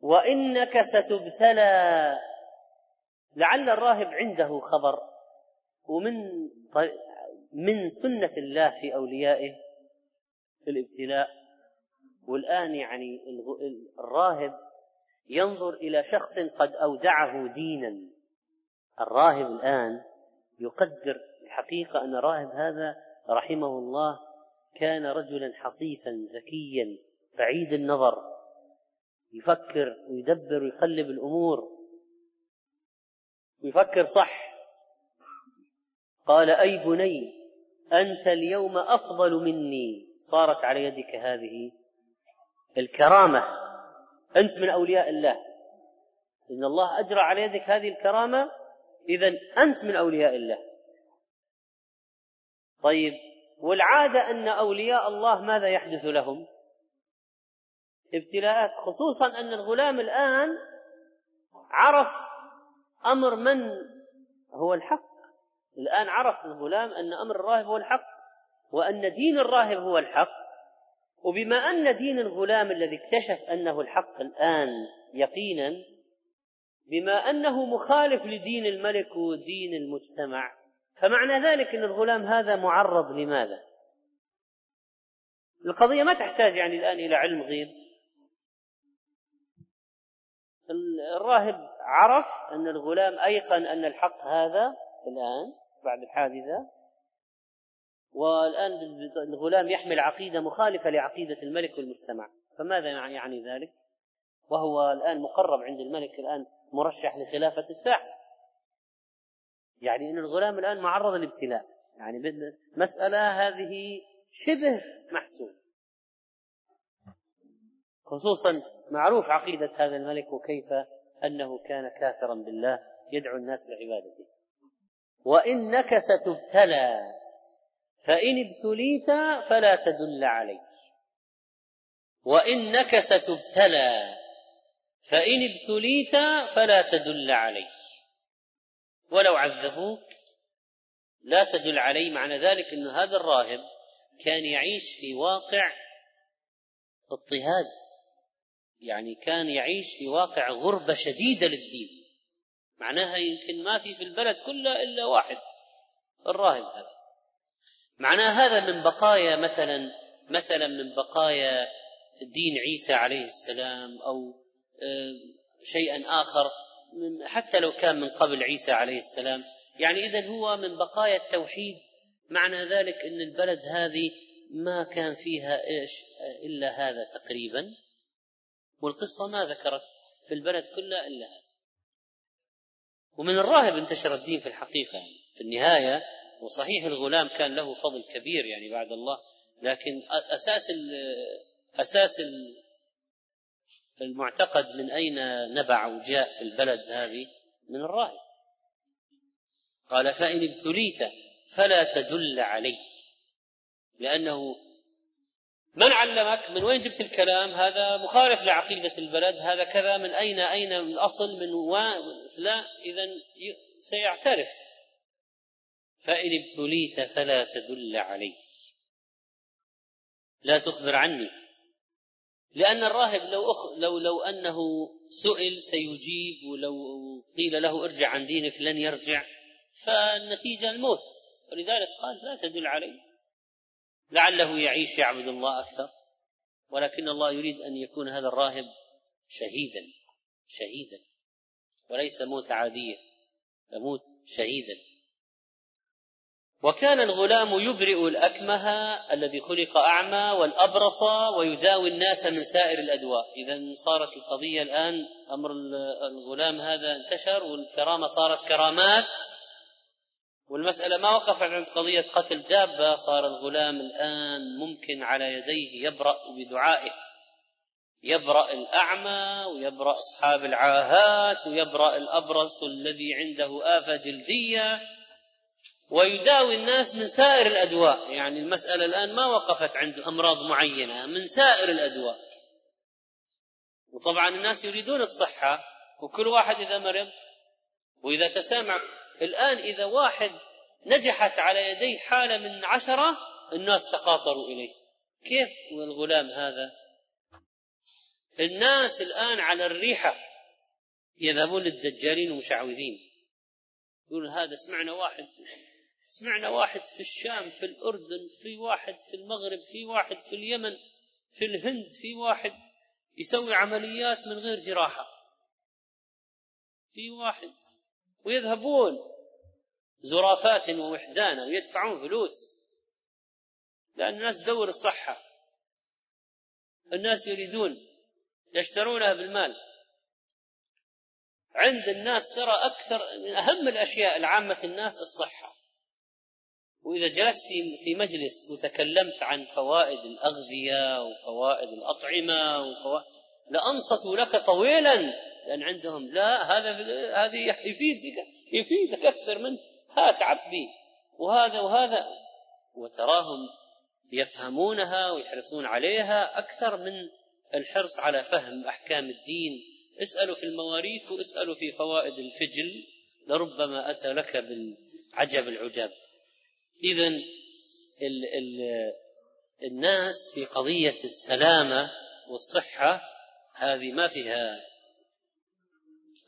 وإنك ستبتلى. لعل الراهب عنده خبر ومن من سنة الله في أوليائه الابتلاء. والآن يعني الراهب ينظر إلى شخص قد أودعه دينا. الراهب الآن يقدر الحقيقة أن الراهب هذا رحمه الله كان رجلا حصيفا ذكيا بعيد النظر يفكر ويدبر ويقلب الأمور. ويفكر صح. قال أي بني أنت اليوم أفضل مني. صارت على يدك هذه الكرامة. أنت من أولياء الله. إن الله أجرى على يدك هذه الكرامة اذا أنت من أولياء الله. طيب والعادة أن أولياء الله ماذا يحدث لهم؟ ابتلاءات خصوصا أن الغلام الآن عرف أمر من هو الحق. الآن عرف الغلام أن أمر الراهب هو الحق وأن دين الراهب هو الحق. وبما أن دين الغلام الذي اكتشف أنه الحق الآن يقينا بما أنه مخالف لدين الملك ودين المجتمع فمعنى ذلك إن الغلام هذا معرض لماذا؟ القضية ما تحتاج يعني الآن إلى علم غيب. الراهب عرف أن الغلام أيقن أن الحق هذا الآن بعد الحادثة والآن الغلام يحمل عقيدة مخالفة لعقيدة الملك والمجتمع. فماذا يعني ذلك؟ وهو الآن مقرب عند الملك الآن مرشح لخلافة الساحه يعني إن الغلام الآن معرض للابتلاء. يعني مسألة هذه شبه محسوب. خصوصا معروف عقيدة هذا الملك وكيف أنه كان كافرا بالله يدعو الناس لعبادته. وانك ستبتلى فإن ابتليت فلا تدل عليه. وإنك ستبتلى فإن ابتليت فلا تدل عليه ولو عذبوك لا تدل عليه معنى ذلك أن هذا الراهب كان يعيش في واقع اضطهاد. يعني كان يعيش في واقع غربة شديدة للدين. معناها يمكن ما في في البلد كله إلا واحد الراهب هذا. معناه هذا من بقايا مثلا مثلا من بقايا دين عيسى عليه السلام أو شيئا آخر حتى لو كان من قبل عيسى عليه السلام. يعني اذا هو من بقايا التوحيد. معنى ذلك إن البلد هذه ما كان فيها إيش؟ إلا هذا تقريبا. والقصة ما ذكرت في البلد كله إلا هذا. ومن الراهب انتشر الدين في الحقيقة. يعني في النهاية وصحيح الغلام كان له فضل كبير يعني بعد الله لكن أساس أساس المعتقد من أين نبع وجاء في البلد هذه؟ من الراهب قال فإن ابتليت فلا تدل عليه لأنه من علمك؟ من وين جبت الكلام؟ هذا مخالف لعقيدة البلد هذا كذا من أين؟ أين الأصل؟ من و... لا إذا سيعترف. فإن ابتليت فلا تدل عليه لا تخبر عني. لأن الراهب لو أخ لو لو أنه سئل سيجيب ولو قيل له ارجع عن دينك لن يرجع فالنتيجة الموت. ولذلك قال لا تدل عليه. لعله يعيش يعبد الله أكثر. ولكن الله يريد أن يكون هذا الراهب شهيدا شهيدا. وليس موت عادية. يموت شهيدا. وكان الغلام يبرئ الأكمه الذي خلق أعمى والأبرص ويداوي الناس من سائر الأدواء. إذا صارت القضية الآن أمر الغلام هذا انتشر والكرامة صارت كرامات. والمسألة ما وقفت عند قضية قتل دابة صار الغلام الآن ممكن على يديه يبرأ بدعائه. يبرأ الأعمى ويبرأ أصحاب العاهات ويبرأ الأبرص الذي عنده آفة جلدية. ويداوي الناس من سائر الأدواء. يعني المسألة الآن ما وقفت عند أمراض معينة من سائر الأدواء. وطبعا الناس يريدون الصحة وكل واحد إذا مرض وإذا تسامع الآن إذا واحد نجحت على يديه حالة من عشرة الناس تقاطروا إليه. كيف الغلام هذا؟ الناس الآن على الريحة يذهبون للدجالين ومشعوذين. يقول هذا سمعنا واحد سمعنا واحد في الشام في الأردن في واحد في المغرب في واحد في اليمن في الهند في واحد يسوي عمليات من غير جراحة. في واحد. ويذهبون زرافات ووحدانا ويدفعون فلوس. لأن الناس تدور الصحة. الناس يريدون يشترونها بالمال. عند الناس ترى أكثر من أهم الأشياء لعامة الناس الصحة. وإذا جلست في مجلس وتكلمت عن فوائد الأغذية وفوائد الأطعمة وفوائد لأنصتوا لك طويلا لأن عندهم لا هذا هذه يفيدك يفيدك أكثر من هات عبي وهذا وهذا وتراهم يفهمونها ويحرصون عليها أكثر من الحرص على فهم أحكام الدين. اسألوا في المواريث واسألوا في فوائد الفجل لربما أتى لك بالعجب العجاب. إذا ال ال الناس في قضية السلامة والصحة هذه ما فيها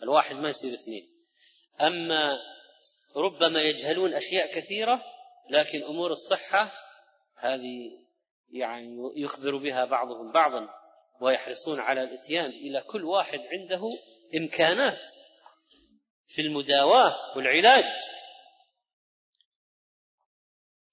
الواحد ما يصير اثنين. أما ربما يجهلون أشياء كثيرة لكن أمور الصحة هذه يعني يخبر بها بعضهم بعضا ويحرصون على الإتيان إلى كل واحد عنده إمكانات في المداواة والعلاج.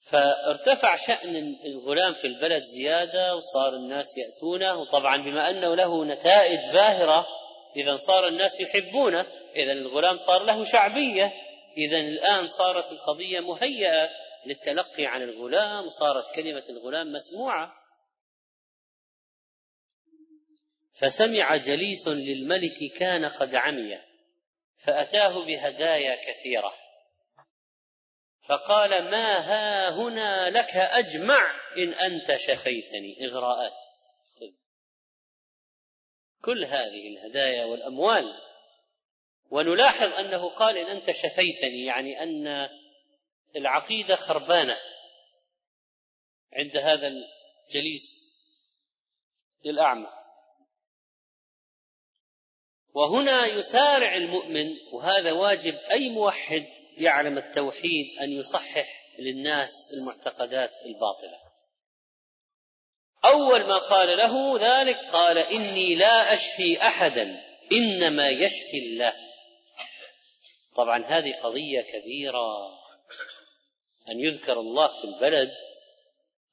فارتفع شأن الغلام في البلد زيادة وصار الناس يأتونه وطبعا بما أنه له نتائج باهرة إذا صار الناس يحبونه إذا الغلام صار له شعبية إذا الآن صارت القضية مهيئة للتلقي عن الغلام وصارت كلمة الغلام مسموعة. فسمع جليس للملك كان قد عمي فأتاه بهدايا كثيرة. فقال ما ها هنا لك أجمع إن أنت شفيتني. إغراءات. كل هذه الهدايا والأموال. ونلاحظ أنه قال إن أنت شفيتني يعني أن العقيدة خربانة عند هذا الجليس الأعمى. وهنا يسارع المؤمن وهذا واجب أي موحد يعلم التوحيد أن يصحح للناس المعتقدات الباطلة. أول ما قال له ذلك قال إني لا أشفي أحدا إنما يشفي الله. طبعا هذه قضية كبيرة. أن يذكر الله في البلد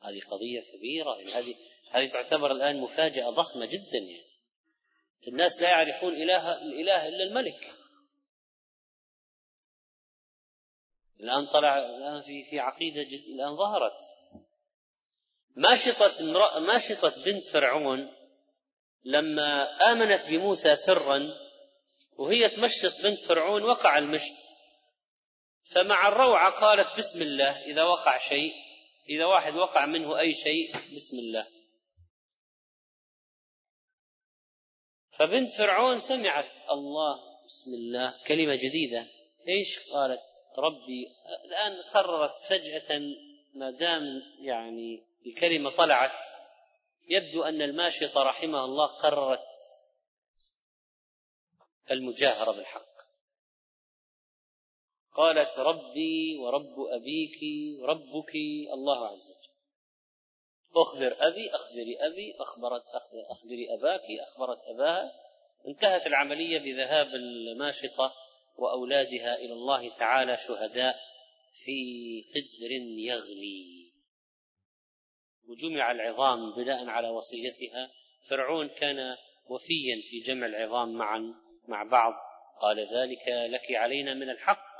هذه قضية كبيرة. يعني هذه هذه تعتبر الآن مفاجأة ضخمة جدا يعني. الناس لا يعرفون إله الإله إلا الملك. الآن طلع الآن في في عقيدة جد الآن ظهرت. ماشطة امرأة بنت فرعون لما آمنت بموسى سرا وهي تمشط بنت فرعون وقع المشط. فمع الروعة قالت بسم الله إذا وقع شيء إذا واحد وقع منه أي شيء بسم الله. فبنت فرعون سمعت الله بسم الله كلمة جديدة. إيش قالت؟ ربي الآن قررت فجأة ما دام يعني الكلمة طلعت يبدو أن الماشطة رحمها الله قررت المجاهرة بالحق. قالت ربي ورب أبيك وربك الله عز وجل. أخبر أبي أخبري أبي أخبرت أخبري أباك أخبرت أباها. انتهت العملية بذهاب الماشطة وأولادها إلى الله تعالى شهداء في قدر يغلي وجمع العظام بناء على وصيتها. فرعون كان وفيا في جمع العظام معا مع بعض. قال ذلك لك علينا من الحق.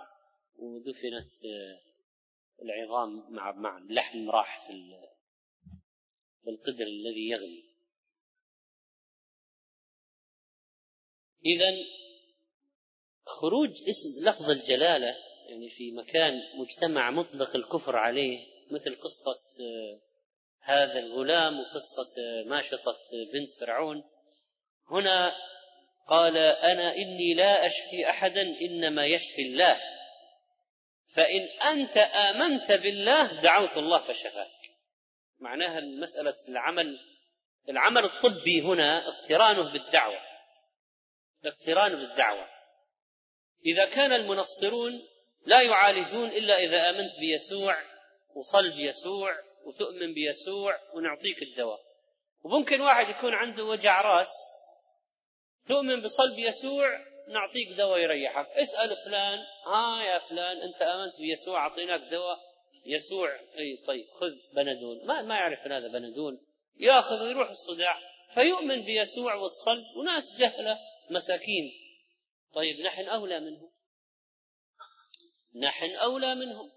ودفنت العظام مع مع اللحم راح في القدر الذي يغلي إذا خروج اسم لفظ الجلالة يعني في مكان مجتمع مطلق الكفر عليه مثل قصة آه، هذا الغلام وقصة آه، ماشطة بنت فرعون. هنا قال أنا إني لا أشفي أحدا إنما يشفي الله. فإن أنت آمنت بالله دعوت الله فشفاك. معناها المسألة العمل العمل الطبي هنا اقترانه بالدعوة. اقترانه بالدعوة. إذا كان المنصرون لا يعالجون إلا إذا آمنت بيسوع وصل بيسوع وتؤمن بيسوع ونعطيك الدواء. وممكن واحد يكون عنده وجع راس تؤمن بصلب يسوع نعطيك دواء يريحك. اسأل فلان ها يا فلان أنت آمنت بيسوع أعطيناك دواء. يسوع إي طيب خذ بنادول. ما ما يعرف هذا بنادول. يأخذ ويروح الصداع. فيؤمن بيسوع والصلب وناس جهلة مساكين. طيب نحن أولى منهم. نحن أولى منهم.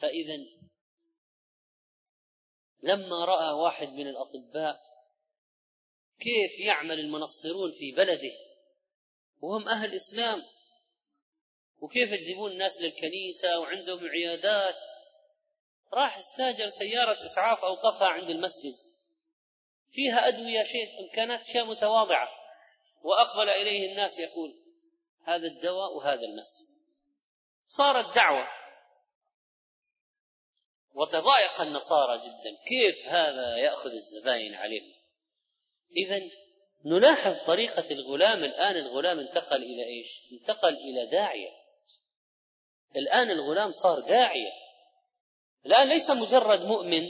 فاذا لما رأى واحد من الأطباء كيف يعمل المنصرون في بلده وهم أهل إسلام وكيف يجذبون الناس للكنيسة وعندهم عيادات راح استاجر سيارة إسعاف اوقفها عند المسجد. فيها أدوية شيء إمكانات أشياء متواضعة. وأقبل إليه الناس يقول هذا الدواء وهذا المسجد. صارت دعوة. وتضايق النصارى جدا. كيف هذا يأخذ الزباين عليهم؟ اذا نلاحظ طريقة الغلام. الآن الغلام انتقل إلى إيش؟ انتقل إلى داعية. الآن الغلام صار داعية. الآن ليس مجرد مؤمن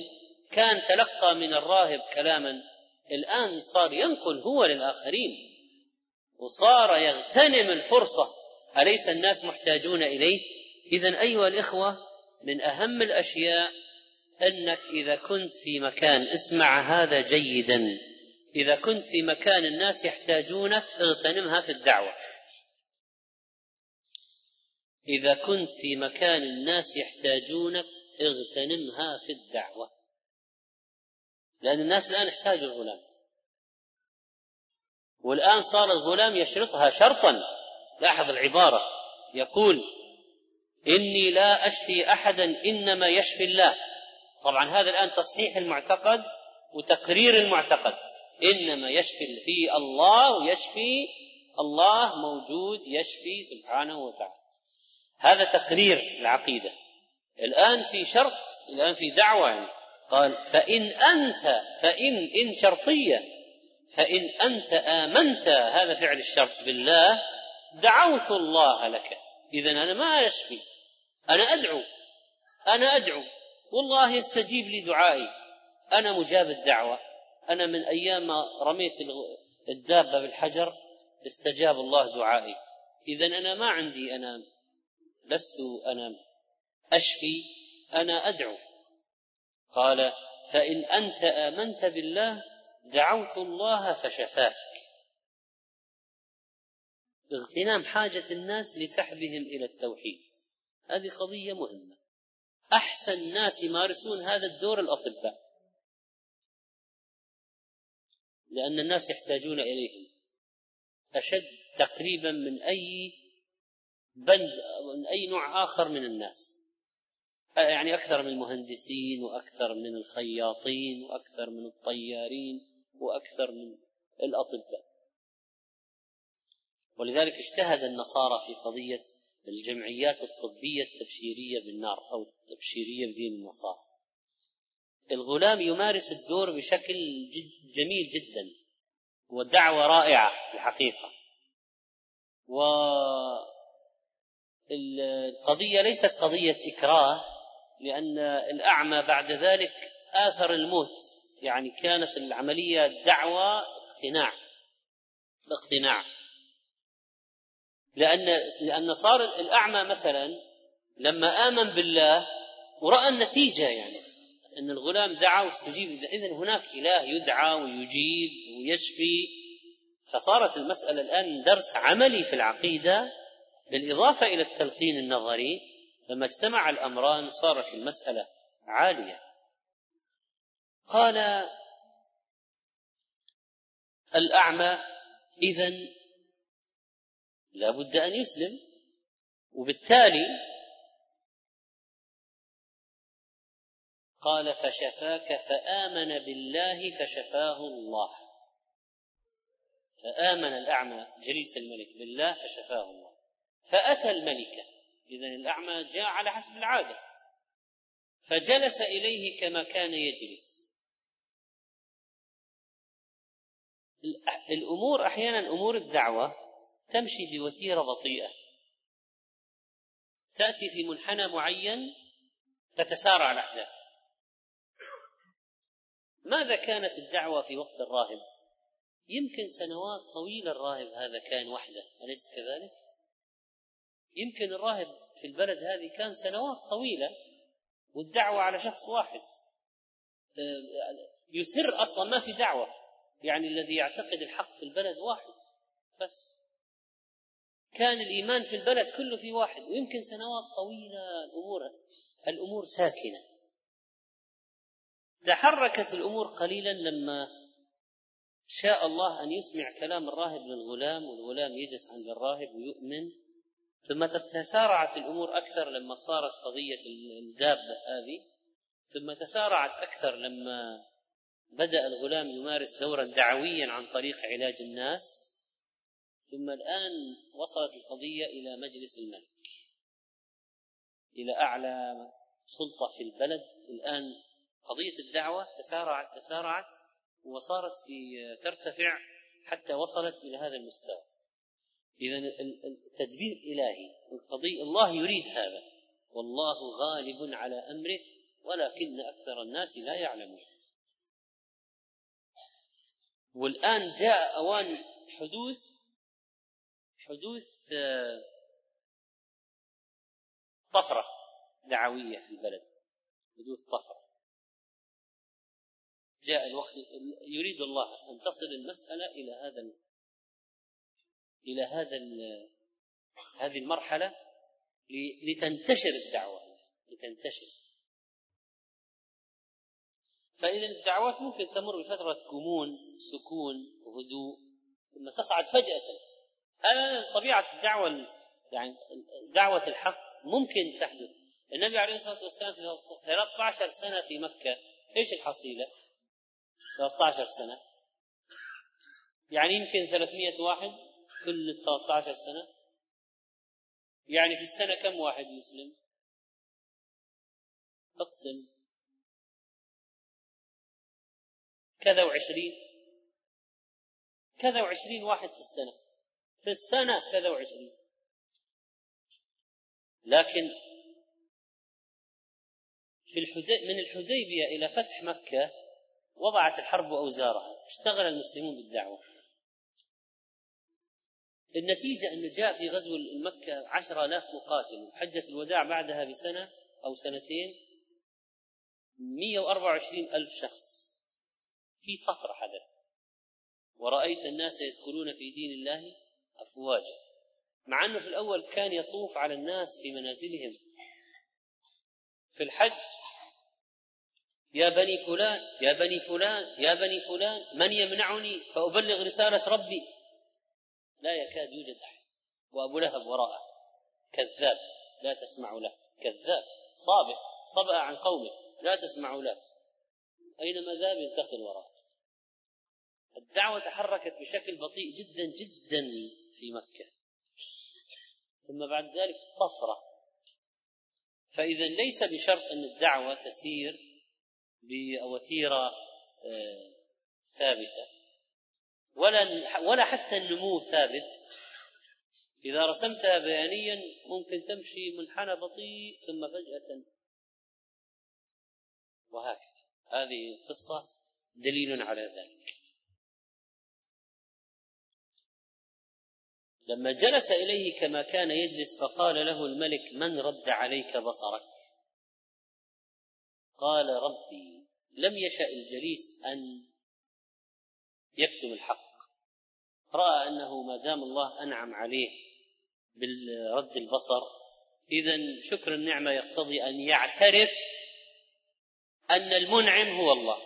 كان تلقى من الراهب كلاما. الآن صار ينقل هو للآخرين. وصار يغتنم الفرصة. أليس الناس محتاجون إليه؟ اذا أيها الإخوة من أهم الأشياء أنك إذا كنت في مكان اسمع هذا جيدا. إذا كنت في مكان الناس يحتاجونك اغتنمها في الدعوة. إذا كنت في مكان الناس يحتاجونك اغتنمها في الدعوة. لأن الناس الان يحتاجوا الغلام. والآن صار الغلام يشرطها شرطا. لاحظ العبارة. يقول إني لا أشفي احدا إنما يشفي الله. طبعا هذا الآن تصحيح المعتقد وتقرير المعتقد. إنما يشفي في الله ويشفي الله موجود يشفي سبحانه وتعالى. هذا تقرير العقيدة. الآن في شرط الآن في دعوة يعني. قال فإن أنت فإن إن شرطية فإن أنت آمنت هذا فعل الشرط بالله دعوت الله لك. اذا أنا ما أشفي. أنا أدعو. أنا أدعو. والله يستجيب لي دعائي. أنا مجاب الدعوة. أنا من أيام ما رميت الدابة بالحجر استجاب الله دعائي. اذا أنا ما عندي أنا لست أنا أشفي. أنا أدعو. قال فإن أنت آمنت بالله دعوت الله فشفاك. اغتنام حاجة الناس لسحبهم إلى التوحيد. هذه قضية مهمة. أحسن ناس يمارسون هذا الدور الأطباء. لأن الناس يحتاجون إليهم. أشد تقريبا من أي بند من أي نوع آخر من الناس. يعني أكثر من المهندسين وأكثر من الخياطين وأكثر من الطيارين. وأكثر من الأطباء. ولذلك اجتهد النصارى في قضية الجمعيات الطبية التبشيرية بالنار أو التبشيرية بدين النصارى. الغلام يمارس الدور بشكل جد جميل جدا ودعوة رائعة في الحقيقة والقضية ليست قضية إكراه لأن الأعمى بعد ذلك آثر الموت. يعني كانت العملية دعوة اقتناع اقتناع لأن لأن صار الأعمى مثلا لما آمن بالله ورأى النتيجة يعني أن الغلام دعا واستجيب إذا هناك إله يدعى ويجيب ويشفي. فصارت المسألة الآن درس عملي في العقيدة بالإضافة إلى التلقين النظري. لما اجتمع الأمران صارت المسألة عالية. قال الأعمى إذا لا بد أن يسلم وبالتالي قال فشفاك فآمن بالله فشفاه الله. فآمن الأعمى جليس الملك بالله فشفاه الله. فأتى الملكة إذا الأعمى جاء على حسب العادة. فجلس إليه كما كان يجلس. الأمور أحيانا أمور الدعوة تمشي بوتيره بطيئة. تأتي في منحنى معين تتسارع الأحداث. ماذا كانت الدعوة في وقت الراهب؟ يمكن سنوات طويلة الراهب هذا كان وحده أليس كذلك؟ يمكن الراهب في البلد هذه كان سنوات طويلة والدعوة على شخص واحد. آه، يسر أصلا ما في دعوة. يعني الذي يعتقد الحق في البلد واحد. بس كان الإيمان في البلد كله في واحد ويمكن سنوات طويلة الأمور الأمور ساكنة. تحركت الأمور قليلا لما شاء الله أن يسمع كلام الراهب للغلام والغلام يجلس عند الراهب ويؤمن. ثم تسارعت الأمور أكثر لما صارت قضية الدابة هذه. ثم تسارعت أكثر لما بدأ الغلام يمارس دورا دعويا عن طريق علاج الناس ثم الآن وصلت القضية إلى مجلس الملك إلى أعلى سلطة في البلد. الآن قضية الدعوة تسارعت تسارعت وصارت في ترتفع حتى وصلت إلى هذا المستوى. إذا التدبير إلهي القضية الله يريد هذا والله غالب على أمره ولكن أكثر الناس لا يعلمون. والآن جاء أوان حدوث حدوث آه، طفرة دعوية في البلد. حدوث طفرة. جاء الوقت يريد الله أن تصل المسألة إلى هذا إلى هذا هذه المرحلة لتنتشر الدعوة لتنتشر. فإذا الدعوات ممكن تمر بفترة كمون سكون هدوء ثم تصعد فجأة. هذا طبيعة الدعوة يعني دعوة الحق ممكن تحدث. النبي عليه الصلاة والسلام في 13 سنة في مكة إيش الحصيلة؟ 13 سنة. يعني يمكن 300 واحد كل 13 سنة. يعني في السنة كم واحد يسلم؟ أقسم. كذا وعشرين. كذا وعشرين واحد في السنة. في السنة كذا وعشرين. لكن في الحدي من الحديبية إلى فتح مكة وضعت الحرب أوزارها. اشتغل المسلمون بالدعوة. النتيجة أنه جاء في غزو مكة عشر آلاف مقاتل. حجة الوداع بعدها بسنة أو سنتين مية وأربعة وعشرين ألف شخص. في طفرة حدث. ورأيت الناس يدخلون في دين الله أفواجا. مع أنه في الأول كان يطوف على الناس في منازلهم. في الحج يا بني فلان يا بني فلان يا بني فلان من يمنعني؟ فأبلغ رسالة ربي. لا يكاد يوجد أحد. وأبو لهب وراءه. كذاب لا تسمع له. كذاب صابئ صبأ عن قومه لا تسمع له. أينما ذهب ينتقل وراءه. الدعوة تحركت بشكل بطيء جدا جدا في مكة. ثم بعد ذلك طفرة. فإذا ليس بشرط أن الدعوة تسير بوتيرة آه، ثابتة ولا ولا حتى النمو ثابت. إذا رسمتها بيانيا ممكن تمشي منحنى بطيء ثم فجأة. وهكذا. هذه القصة دليل على ذلك. لما جلس إليه كما كان يجلس فقال له الملك من رد عليك بصرك؟ قال ربي لم يشأ الجليس أن يكتم الحق. رأى أنه ما دام الله أنعم عليه بالرد البصر إذا شكر النعمة يقتضي أن يعترف أن المنعم هو الله.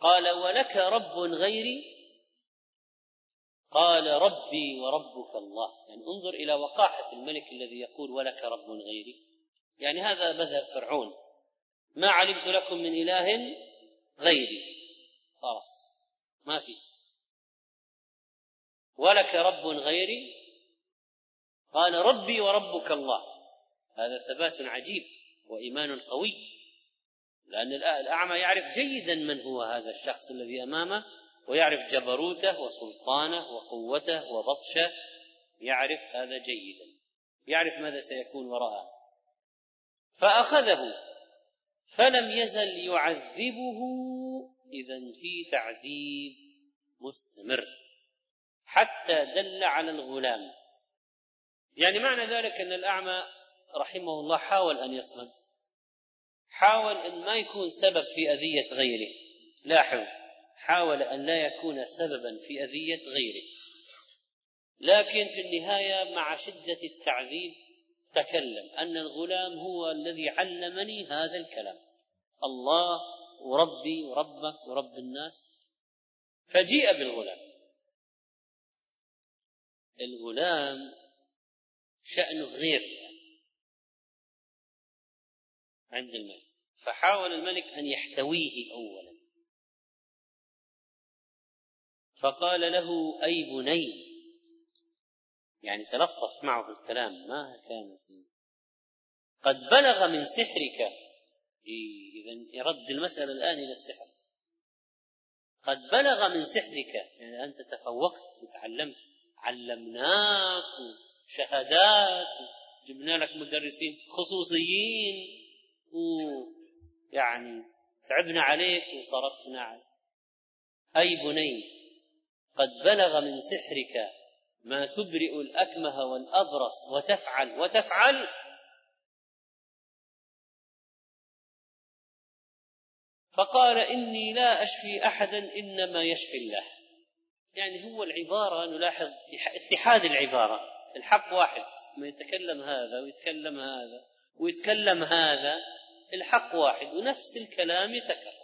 قال ولك رب غيري؟ قال ربي وربك الله. يعني انظر إلى وقاحة الملك الذي يقول ولك رب غيري. يعني هذا مذهب فرعون. ما علمت لكم من إله غيري. خلاص. ما في. ولك رب غيري. قال ربي وربك الله. هذا ثبات عجيب وإيمان قوي. لأن الأعمى يعرف جيدا من هو هذا الشخص الذي أمامه. ويعرف جبروته وسلطانه وقوته وبطشه. يعرف هذا جيدا. يعرف ماذا سيكون وراءه. فأخذه. فلم يزل يعذبه إذا في تعذيب مستمر. حتى دل على الغلام. يعني معنى ذلك أن الأعمى رحمه الله حاول أن يصمد. حاول أن ما يكون سبب في أذية غيره. لاحظ حاول أن لا يكون سببا في أذية غيره. لكن في النهاية مع شدة التعذيب تكلم أن الغلام هو الذي علمني هذا الكلام. الله وربي وربك ورب الناس. فجيء بالغلام. الغلام شأنه غير عند الملك. فحاول الملك أن يحتويه أولا. فقال له أي بني؟ يعني تلطف معه الكلام ما كانت قد بلغ من سحرك. إذا يرد المسألة الآن إلى السحر. قد بلغ من سحرك. يعني أنت تفوقت وتعلمت علمناك شهادات جبنا لك مدرسين خصوصيين ويعني تعبنا عليك وصرفنا عليك. أي بني؟ قد بلغ من سحرك ما تبرئ الأكمه والأبرص وتفعل وتفعل. فقال إني لا أشفي أحدا إنما يشفي الله. يعني هو العبارة نلاحظ اتحاد العبارة. الحق واحد ما يتكلم هذا ويتكلم هذا ويتكلم هذا. الحق واحد ونفس الكلام يتكرر.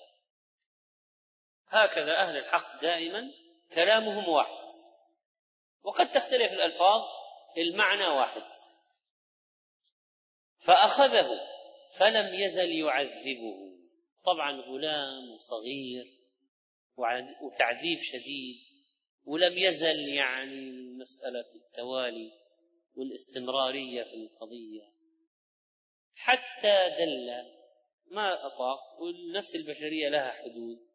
هكذا أهل الحق دائما كلامهم واحد. وقد تختلف الألفاظ المعنى واحد. فأخذه فلم يزل يعذبه. طبعا غلام صغير وتعذيب شديد. ولم يزل يعني مسألة التوالي والاستمرارية في القضية. حتى دل ما أطاق والنفس البشرية لها حدود.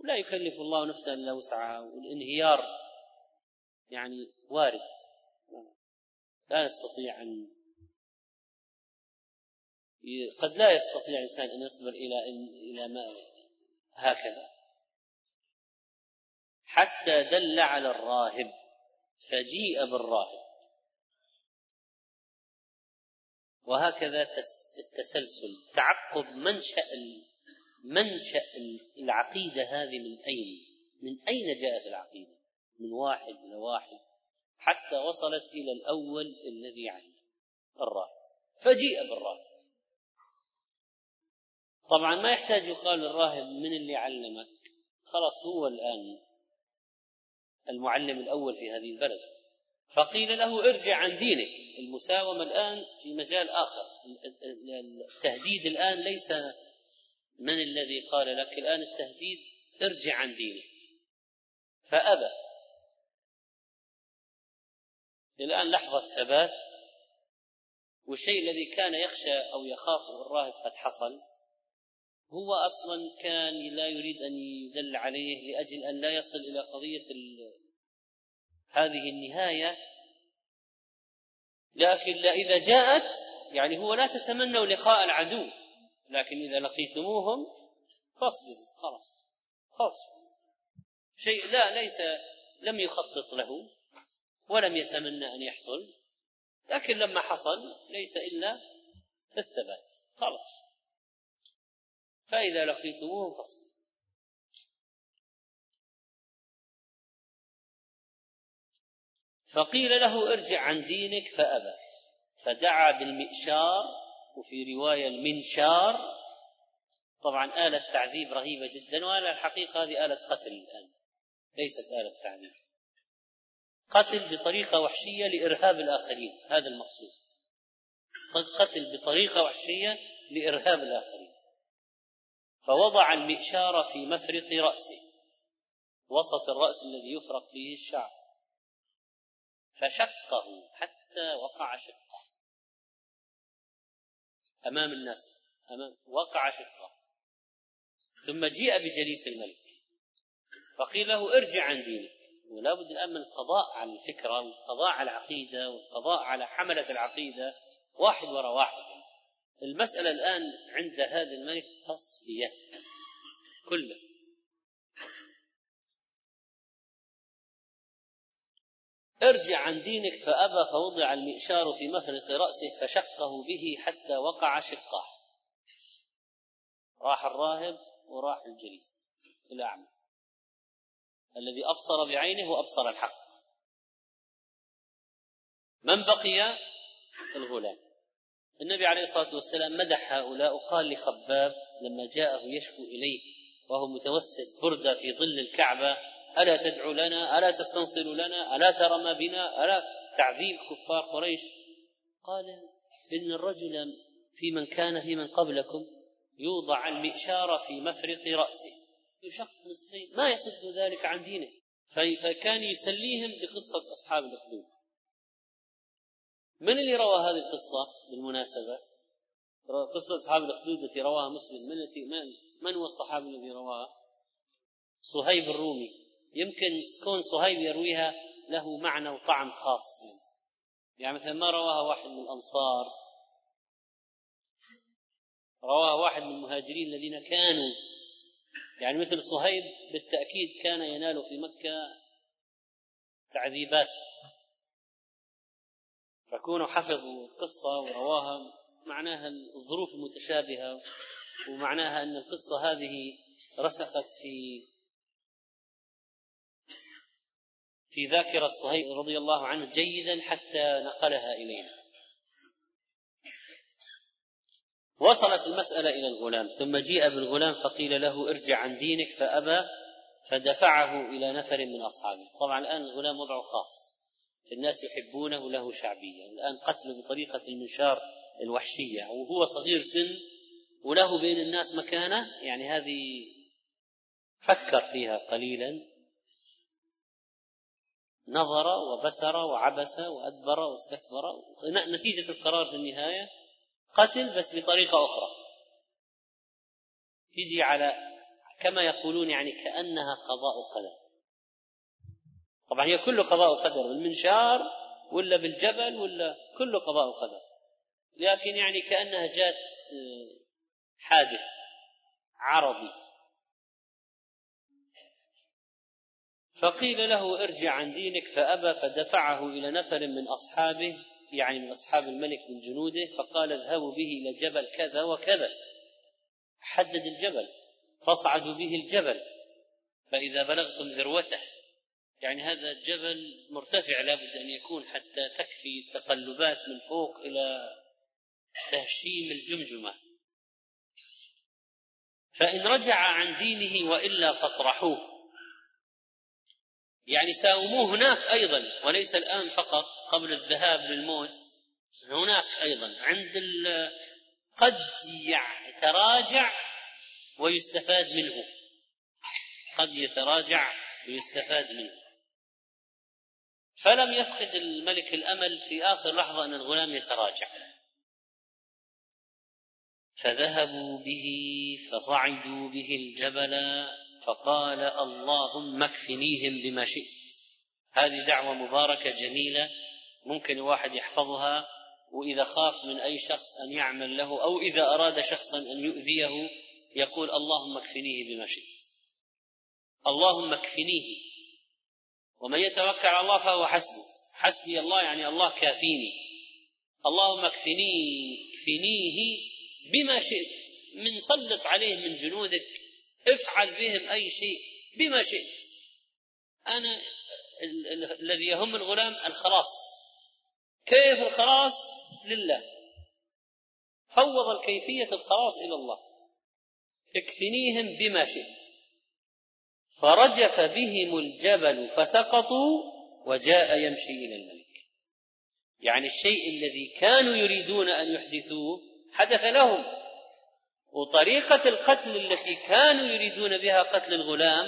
ولا يكلف الله نفسا إلا وسعها والانهيار يعني وارد. لا نستطيع أن قد لا يستطيع الإنسان أن يصبر إلى إلى ما هكذا. حتى دل على الراهب فجيء بالراهب. وهكذا التسلسل تعقب منشأ منشأ العقيدة هذه من أين؟ من أين جاءت العقيدة؟ من واحد إلى واحد حتى وصلت إلى الأول الذي علم الراهب فجيء بالراهب طبعا ما يحتاج يقال الراهب من اللي علمك. خلاص هو الآن المعلم الأول في هذه البلد. فقيل له ارجع عن دينك. المساومة الآن في مجال آخر. التهديد الآن ليس من الذي قال لك الآن التهديد؟ ارجع عن دينك. فأبى. الآن لحظة ثبات. والشيء الذي كان يخشى أو يخافه الراهب قد حصل. هو أصلا كان لا يريد أن يدل عليه لأجل أن لا يصل إلى قضية هذه النهاية. لكن إذا جاءت يعني هو لا تتمنوا لقاء العدو. لكن إذا لقيتموهم فاصبروا خلاص خلاص. شيء لا ليس لم يخطط له ولم يتمنى أن يحصل لكن لما حصل ليس إلا الثبات خلاص. فإذا لقيتموهم فاصبروا. فقيل له ارجع عن دينك فأبى. فدعا بالمئشار وفي رواية المنشار طبعا آلة تعذيب رهيبة جدا وأنا الحقيقة هذه آلة قتل الآن ليست آلة تعذيب. قتل بطريقة وحشية لإرهاب الآخرين هذا المقصود. قتل بطريقة وحشية لإرهاب الآخرين. فوضع المئشار في مفرق رأسه وسط الرأس الذي يفرق فيه الشعر. فشقه حتى وقع شقه. أمام الناس أمام وقع شقة. ثم جيء بجليس الملك فقيل له ارجع عن دينك. ولا بد الآن من القضاء على الفكرة والقضاء على العقيدة والقضاء على حملة العقيدة واحد وراء واحد. المسألة الآن عند هذا الملك تصفية. كله. ارجع عن دينك فأبى فوضع المئشار في مفرق رأسه فشقه به حتى وقع شقه راح الراهب وراح الجليس الأعمى الذي أبصر بعينه وأبصر الحق. من بقي؟ الغلام. النبي عليه الصلاة والسلام مدح هؤلاء وقال لخباب لما جاءه يشكو إليه وهو متوسد بردة في ظل الكعبة ألا تدعو لنا ألا تستنصر لنا ألا ترى ما بنا ألا تعذيب كفار قريش؟ قال إن الرجل في من كان في من قبلكم يوضع المئشار في مفرق رأسه يشق نصفين ما يصد ذلك عن دينه فكان يسليهم بقصة أصحاب الأخدود. من اللي روى هذه القصة بالمناسبة؟ قصة أصحاب الأخدود التي رواها مسلم من التي من من هو الصحابي الذي رواها؟ صهيب الرومي. يمكن كون صهيب يرويها له معنى وطعم خاص يعني مثلا ما رواها واحد من الأنصار؟ رواها واحد من المهاجرين الذين كانوا. يعني مثل صهيب بالتأكيد كان ينال في مكة تعذيبات. فكونوا حفظوا القصة ورواها معناها الظروف المتشابهة ومعناها أن القصة هذه رسخت في في ذاكرة صهيب رضي الله عنه جيدا حتى نقلها إلينا. وصلت المسألة إلى الغلام ثم جيء بالغلام فقيل له ارجع عن دينك فأبى. فدفعه إلى نفر من أصحابه. طبعا الآن الغلام وضعه خاص. الناس يحبونه له شعبية. الآن قتله بطريقة المنشار الوحشية. وهو صغير سن وله بين الناس مكانة. يعني هذه فكر فيها قليلا. نظر وبسر وعبس وأدبر واستكبر. نتيجة القرار في النهاية قتل بس بطريقة أخرى. تجي على كما يقولون يعني كأنها قضاء قدر. طبعا هي كله قضاء وقدر بالمنشار ولا بالجبل ولا كله قضاء وقدر لكن يعني كأنها جات آه، حادث عرضي. فقيل له ارجع عن دينك فأبى فدفعه إلى نفر من أصحابه يعني من أصحاب الملك من جنوده فقال اذهبوا به إلى جبل كذا وكذا. حدد الجبل فاصعدوا به الجبل فإذا بلغتم ذروته. يعني هذا الجبل مرتفع لابد أن يكون حتى تكفي التقلبات من فوق إلى تهشيم الجمجمة. فإن رجع عن دينه وإلا فاطرحوه. يعني ساوموه هناك أيضا وليس الآن فقط قبل الذهاب للموت هناك أيضا. عند قد يتراجع ويستفاد منه. قد يتراجع ويستفاد منه. فلم يفقد الملك الأمل في آخر لحظة أن الغلام يتراجع. فذهبوا به فصعدوا به الجبل فقال اللهم اكفنيهم بما شئت. هذه دعوة مباركة جميلة ممكن الواحد يحفظها وإذا خاف من أي شخص أن يعمل له أو إذا أراد شخصا أن يؤذيه يقول اللهم اكفنيه بما شئت. اللهم اكفنيه. ومن يتوكل على الله فهو حسبه. حسبي الله يعني الله كافيني. اللهم اكفني اكفنيه بما شئت. من سلط عليه من جنودك. افعل بهم أي شيء بما شئت. أنا الذي يهم الغلام الخلاص. كيف الخلاص؟ لله. فوض الكيفية الخلاص إلى الله. اكفنيهم بما شئت. فرجف بهم الجبل فسقطوا وجاء يمشي إلى الملك. يعني الشيء الذي كانوا يريدون أن يحدثوه حدث لهم. وطريقة القتل التي كانوا يريدون بها قتل الغلام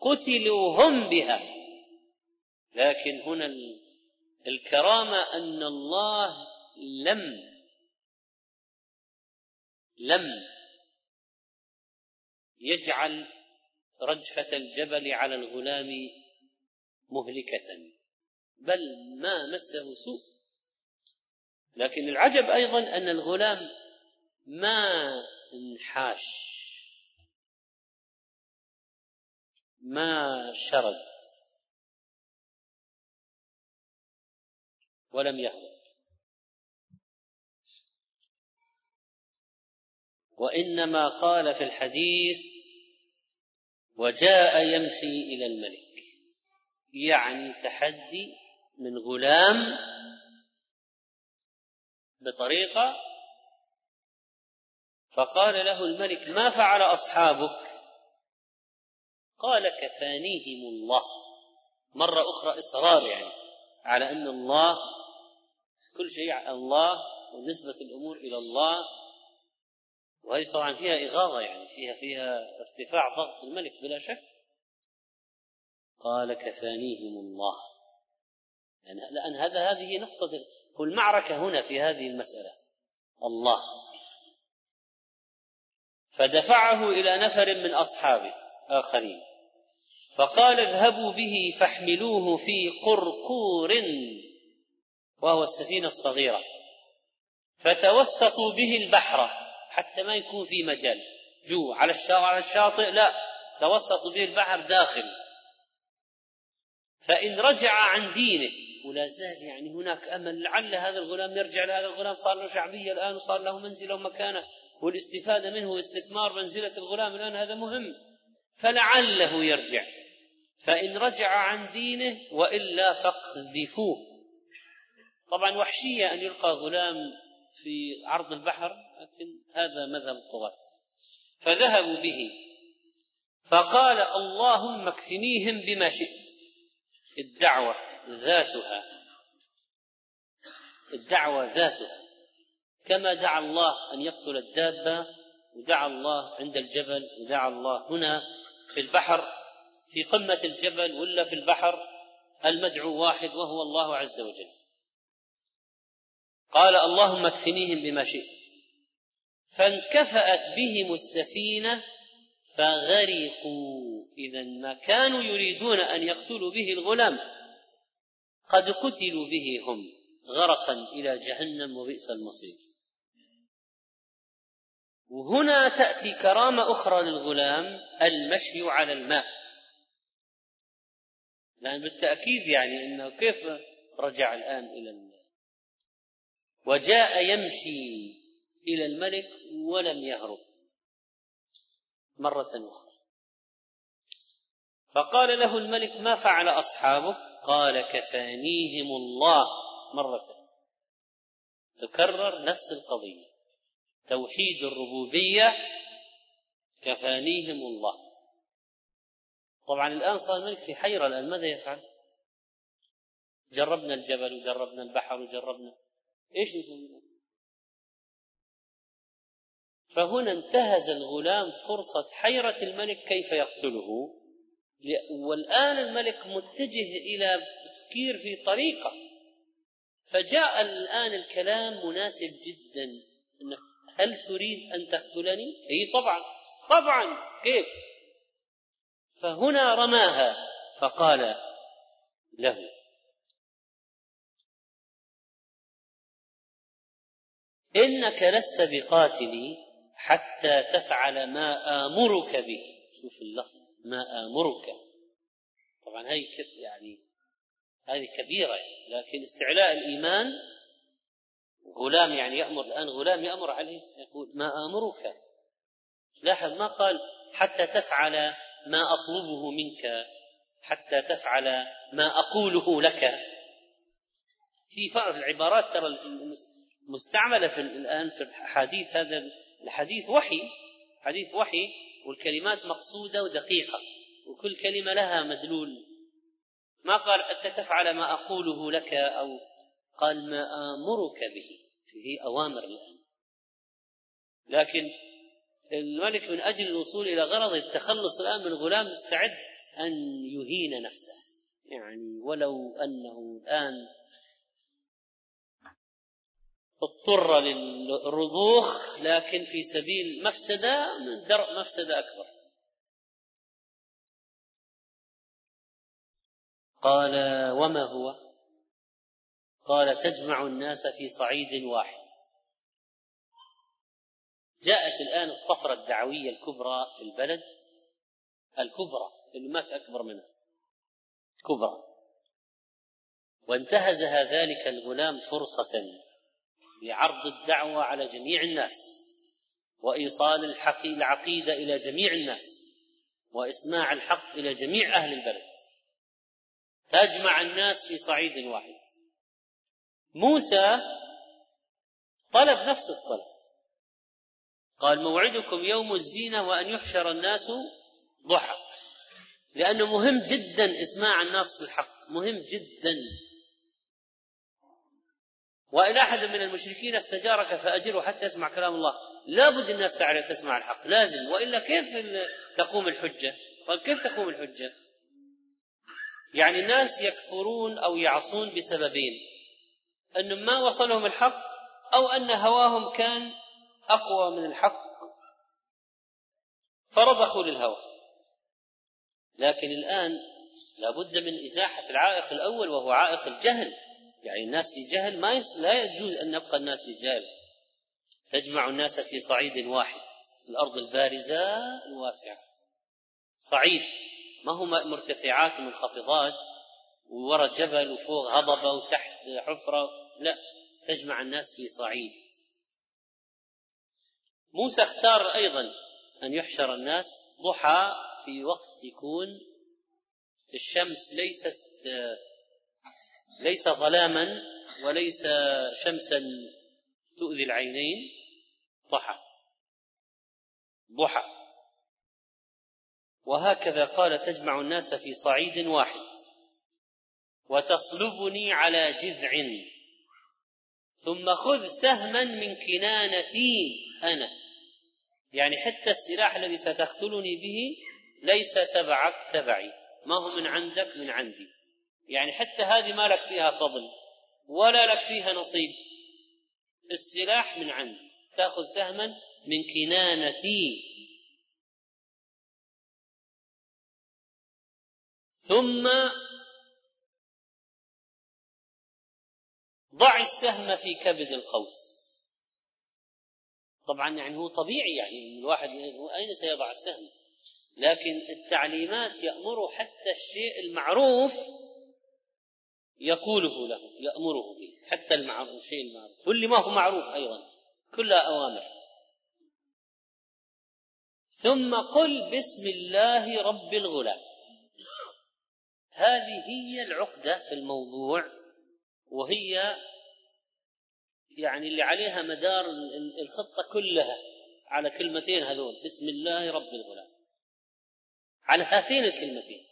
قتلوا هم بها. لكن هنا الكرامة أن الله لم لم يجعل رجفة الجبل على الغلام مهلكة بل ما مسه سوء. لكن العجب أيضا أن الغلام ما انحاش ما شرد. ولم يهرب. وإنما قال في الحديث وجاء يمشي إلى الملك. يعني تحدي من غلام بطريقة فقال له الملك ما فعل أصحابك؟ قال كفانيهم الله. مرة أخرى إصرار يعني على أن الله كل شيء الله ونسبة الأمور إلى الله. وهذه طبعا فيها إغاظة يعني فيها فيها ارتفاع ضغط الملك بلا شك. قال كفانيهم الله. لأن, لأن هذا هذه نقطة والمعركة هنا في هذه المسألة. الله. فدفعه إلى نفر من أصحابه آخرين. فقال اذهبوا به فاحملوه في قرقور وهو السفينة الصغيرة. فتوسطوا به البحر حتى ما يكون في مجال. جوا على على الشاطئ لا توسط به البحر داخل. فإن رجع عن دينه ولا زال يعني هناك أمل لعل هذا الغلام يرجع لهذا الغلام صار له شعبية الآن وصار له منزلة ومكانة. والاستفادة منه واستثمار منزلة الغلام الآن هذا مهم. فلعله يرجع. فإن رجع عن دينه وإلا فاقذفوه. طبعا وحشية أن يلقى غلام في عرض البحر لكن هذا مذهب الطغاة فذهبوا به. فقال اللهم اكفنيهم بما شئت. الدعوة ذاتها. الدعوة ذاتها. كما دعا الله أن يقتل الدابة ودعا الله عند الجبل ودعا الله هنا في البحر في قمة الجبل ولا في البحر المدعو واحد وهو الله عز وجل. قال اللهم اكفنيهم بما شئت. فانكفأت بهم السفينة فغرقوا. إذا ما كانوا يريدون أن يقتلوا به الغلام قد قتلوا به هم غرقا إلى جهنم وبئس المصير. وهنا تأتي كرامة أخرى للغلام المشي على الماء. لأن بالتأكيد يعني أنه كيف رجع الآن إلى الماء؟ وجاء يمشي إلى الملك ولم يهرب. مرة أخرى. فقال له الملك ما فعل أصحابك؟ قال كفانيهم الله. مرة تكرر نفس القضية. توحيد الربوبية كفانيهم الله. طبعا الآن صار الملك في حيرة الآن ماذا يفعل؟ جربنا الجبل وجربنا البحر وجربنا إيش يسوي؟ فهنا انتهز الغلام فرصة حيرة الملك كيف يقتله؟ والآن الملك متجه إلى تفكير في طريقة. فجاء الآن الكلام مناسب جدا. إنه هل تريد أن تقتلني؟ أي طبعا. طبعا. كيف؟ فهنا رماها. فقال له. إنك لست بقاتلي حتى تفعل ما آمرك به. شوف اللفظ. ما آمرك. طبعا هي يعني هذه كبيرة لكن استعلاء الإيمان غلام يعني يأمر الآن غلام يأمر عليه يقول ما آمرك؟ لاحظ ما قال حتى تفعل ما أطلبه منك حتى تفعل ما أقوله لك. في بعض العبارات ترى مستعملة في الآن في الحديث هذا الحديث وحي حديث وحي والكلمات مقصودة ودقيقة وكل كلمة لها مدلول. ما قال أنت تفعل ما أقوله لك أو قال ما آمرك به. فيه أوامر الآن. لكن الملك من أجل الوصول إلى غرض التخلص الآن من غلام مستعد أن يهين نفسه. يعني ولو أنه الآن اضطر للرضوخ لكن في سبيل مفسدة من درء مفسدة أكبر. قال وما هو؟ قال تجمع الناس في صعيد واحد. جاءت الآن الطفرة الدعوية الكبرى في البلد. الكبرى اللي ما في أكبر منها. كبرى. وانتهزها ذلك الغلام فرصة لعرض الدعوة على جميع الناس وإيصال الحق العقيدة إلى جميع الناس وإسماع الحق إلى جميع أهل البلد. تجمع الناس في صعيد واحد. موسى طلب نفس الطلب. قال موعدكم يوم الزينة وأن يحشر الناس ضحى. لأنه مهم جدا إسماع الناس الحق مهم جدا. وإن أحد من المشركين استجارك فأجره حتى يسمع كلام الله. لابد الناس تعرف تسمع الحق. لازم. وإلا كيف تقوم الحجة؟ قال كيف تقوم الحجة؟ يعني الناس يكفرون أو يعصون بسببين. أن ما وصلهم الحق أو أن هواهم كان أقوى من الحق. فرضخوا للهوى. لكن الآن لابد من إزاحة العائق الأول وهو عائق الجهل. يعني الناس في جهل ما يس... لا يجوز أن يبقى الناس في جهل. تجمع الناس في صعيد واحد. في الأرض البارزة الواسعة. صعيد. ما هو مرتفعات ومنخفضات ووراء جبل وفوق هضبة وتحت حفرة. لا تجمع الناس في صعيد. موسى اختار أيضا أن يحشر الناس ضحى في وقت يكون الشمس ليست ليس ظلاما وليس شمسا تؤذي العينين ضحى ضحى. وهكذا قال تجمع الناس في صعيد واحد. وتصلبني على جذع. ثم خذ سهما من كنانتي أنا. يعني حتى السلاح الذي ستقتلني به ليس تبعك تبعي. ما هو من عندك من عندي. يعني حتى هذه ما لك فيها فضل ولا لك فيها نصيب. السلاح من عندي. تأخذ سهما من كنانتي. ثم ضع السهم في كبد القوس. طبعا يعني هو طبيعي يعني الواحد أين سيضع السهم؟ لكن التعليمات يأمره حتى الشيء المعروف يقوله له يأمره به حتى المعروف الشيء المعروف. كل ما هو معروف أيضا كلها أوامر. ثم قل بسم الله رب الغلام. هذه هي العقدة في الموضوع وهي يعني اللي عليها مدار الخطة كلها على كلمتين هذول. بسم الله رب الغلام. على هاتين الكلمتين.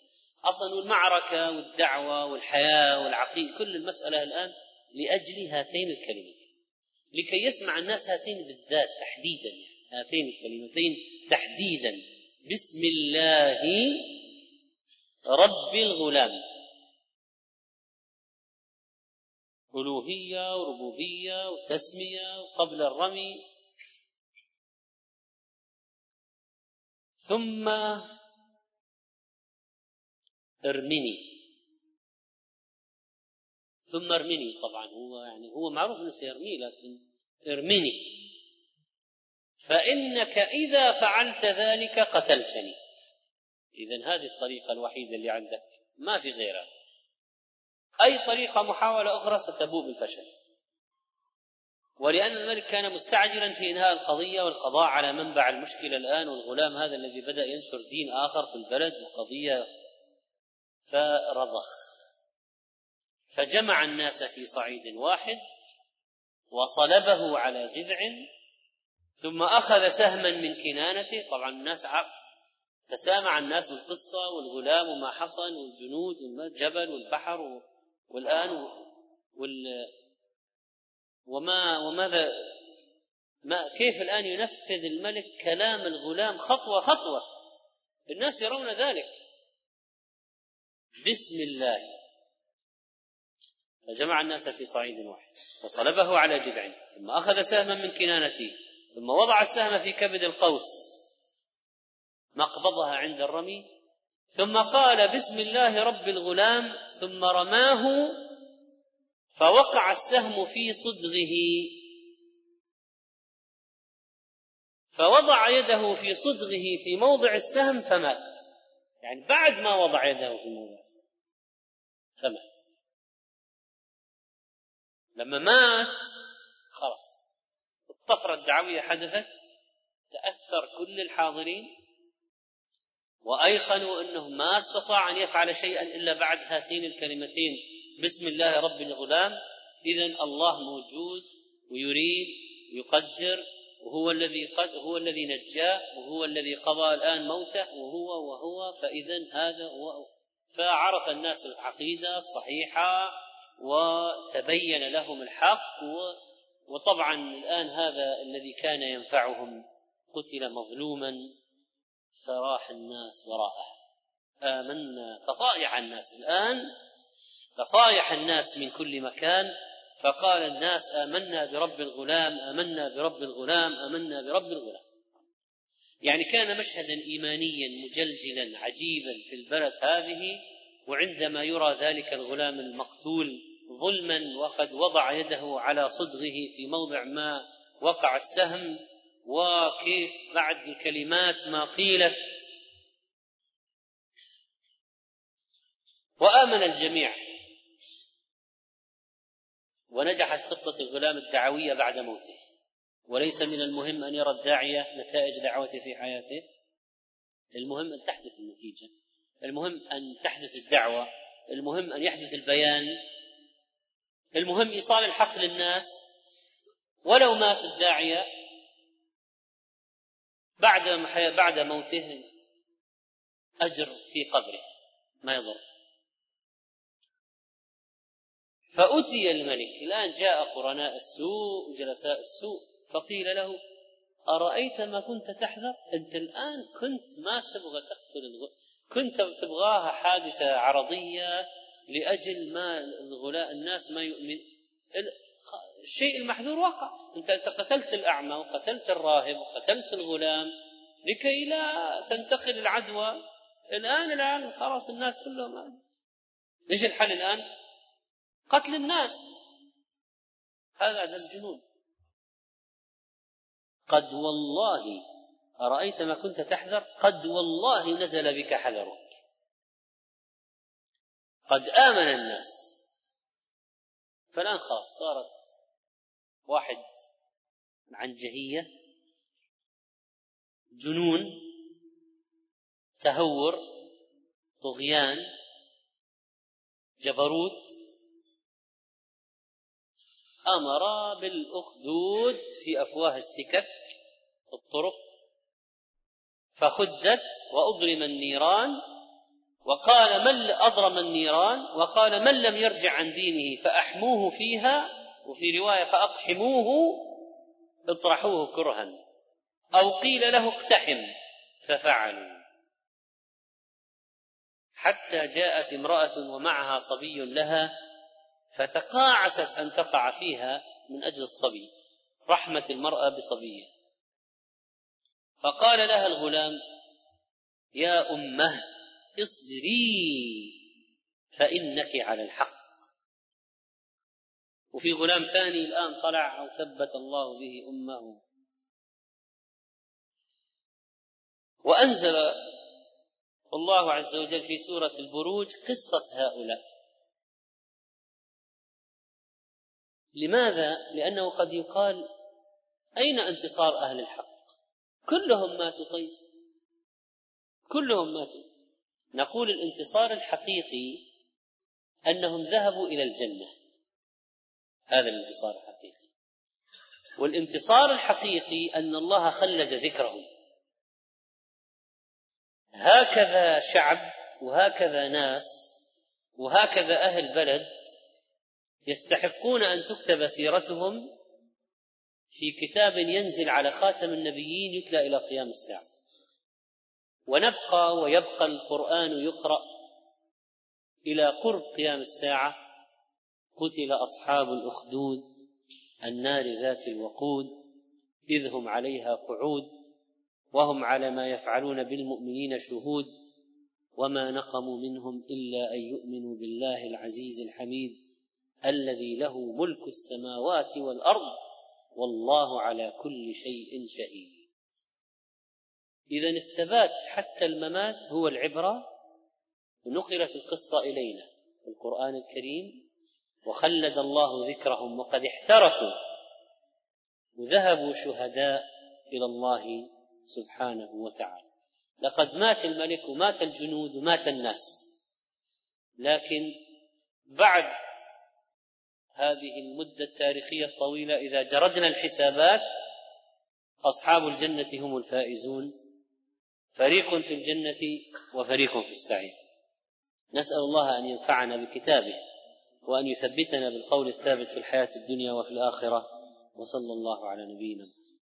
أصلا المعركة والدعوة والحياة والعقيدة كل المسألة الآن لأجل هاتين الكلمتين. لكي يسمع الناس هاتين بالذات تحديدا يعني هاتين الكلمتين تحديدا. بسم الله رب الغلام. ألوهية وربوبية وتسمية قبل الرمي. ثم ارمني. ثم ارمني. طبعا هو يعني هو معروف إنه سيرمي لكن ارمني. فإنك إذا فعلت ذلك قتلتني. اذا هذه الطريقة الوحيدة اللي عندك. ما في غيرها. أي طريقة محاولة أخرى ستبوء بالفشل. ولأن الملك كان مستعجلا في إنهاء القضية والقضاء على منبع المشكلة الآن والغلام هذا الذي بدأ ينشر دين آخر في البلد وقضيه فرضخ. فجمع الناس في صعيد واحد وصلبه على جذع ثم أخذ سهما من كنانته. طبعا الناس تسامع الناس بالقصة والغلام وما حصل والجنود والجبل والبحر والآن وال وما وماذا ما كيف الآن ينفذ الملك كلام الغلام خطوة خطوة؟ الناس يرون ذلك. بسم الله. فجمع الناس في صعيد واحد وصلبه على جذع ثم أخذ سهما من كنانته ثم وضع السهم في كبد القوس. مقبضها عند الرمي ثم قال بسم الله رب الغلام ثم رماه فوقع السهم في صدغه. فوضع يده في صدغه في موضع السهم فمات. يعني بعد ما وضع يده في الموضع فمات. لما مات خلاص. الطفرة الدعوية حدثت تأثر كل الحاضرين. وأيقنوا أنه ما استطاع أن يفعل شيئا إلا بعد هاتين الكلمتين بسم الله رب الغلام. إذا الله موجود ويريد ويقدر وهو الذي قد هو الذي نجاه وهو الذي قضى الآن موته وهو وهو. فإذا هذا هو فعرف الناس العقيدة الصحيحة وتبين لهم الحق وطبعا الآن هذا الذي كان ينفعهم قتل مظلوما. فراح الناس وراءه. آمنا تصايح الناس. الآن تصايح الناس من كل مكان فقال الناس آمنا برب الغلام آمنا برب الغلام آمنا برب الغلام. يعني كان مشهدا إيمانيا مجلجلا عجيبا في البلد هذه وعندما يرى ذلك الغلام المقتول ظلما وقد وضع يده على صدغه في موضع ما وقع السهم وكيف بعد الكلمات ما قيلت. وآمن الجميع. ونجحت خطة الغلام الدعوية بعد موته. وليس من المهم أن يرى الداعية نتائج دعوته في حياته. المهم أن تحدث النتيجة. المهم أن تحدث الدعوة. المهم أن يحدث البيان. المهم إيصال الحق للناس. ولو مات الداعية بعد بعد موته أجر في قبره ما يضر. فأتي الملك الآن جاء قرناء السوء وجلساء السوء فقيل له أرأيت ما كنت تحذر؟ أنت الآن كنت ما تبغى تقتل الغ... كنت تبغاها حادثة عرضية لأجل ما الغلاء الناس ما يؤمن. الشيء المحذور وقع أنت قتلت الأعمى وقتلت الراهب وقتلت الغلام لكي لا تنتقل العدوى. الآن الآن خلاص الناس كلهم إيش الحل الآن؟ قتل الناس. هذا هذا الجنون. قد والله أرأيت ما كنت تحذر؟ قد والله نزل بك حذرك. قد آمن الناس. فالآن خلاص صارت واحد عنجهية جنون تهور طغيان جبروت. أمر بالأخدود في أفواه السكك الطرق فخدت واضرم النيران. وقال من أضرم النيران؟ وقال من لم يرجع عن دينه فأحموه فيها وفي رواية فأقحموه اطرحوه كرها. أو قيل له اقتحم ففعلوا. حتى جاءت امرأة ومعها صبي لها فتقاعست أن تقع فيها من أجل الصبي رحمة المرأة بصبيه. فقال لها الغلام يا أمه اصبري فإنك على الحق. وفي غلام ثاني الآن طلع أو ثبت الله به أمه. وأنزل الله عز وجل في سورة البروج قصة هؤلاء. لماذا؟ لأنه قد يقال أين انتصار أهل الحق؟ كلهم ماتوا طيب. كلهم ماتوا. نقول الانتصار الحقيقي أنهم ذهبوا إلى الجنة. هذا الانتصار الحقيقي. والانتصار الحقيقي أن الله خلد ذكرهم. هكذا شعب وهكذا ناس وهكذا أهل بلد يستحقون أن تكتب سيرتهم في كتاب ينزل على خاتم النبيين يتلى إلى قيام الساعة. ونبقى ويبقى القرآن يقرأ إلى قرب قيام الساعة قتل أصحاب الأخدود النار ذات الوقود إذ هم عليها قعود وهم على ما يفعلون بالمؤمنين شهود وما نقموا منهم إلا أن يؤمنوا بالله العزيز الحميد الذي له ملك السماوات والأرض والله على كل شيء شهيد. إذا الثبات حتى الممات هو العبرة ونقلت القصة إلينا في القرآن الكريم وخلد الله ذكرهم وقد احترقوا وذهبوا شهداء إلى الله سبحانه وتعالى. لقد مات الملك ومات الجنود ومات الناس لكن بعد هذه المدة التاريخية الطويلة إذا جردنا الحسابات أصحاب الجنة هم الفائزون. فريق في الجنة وفريق في السعير. نسأل الله أن ينفعنا بكتابه وأن يثبتنا بالقول الثابت في الحياة الدنيا وفي الآخرة. وصلى الله على نبينا محمد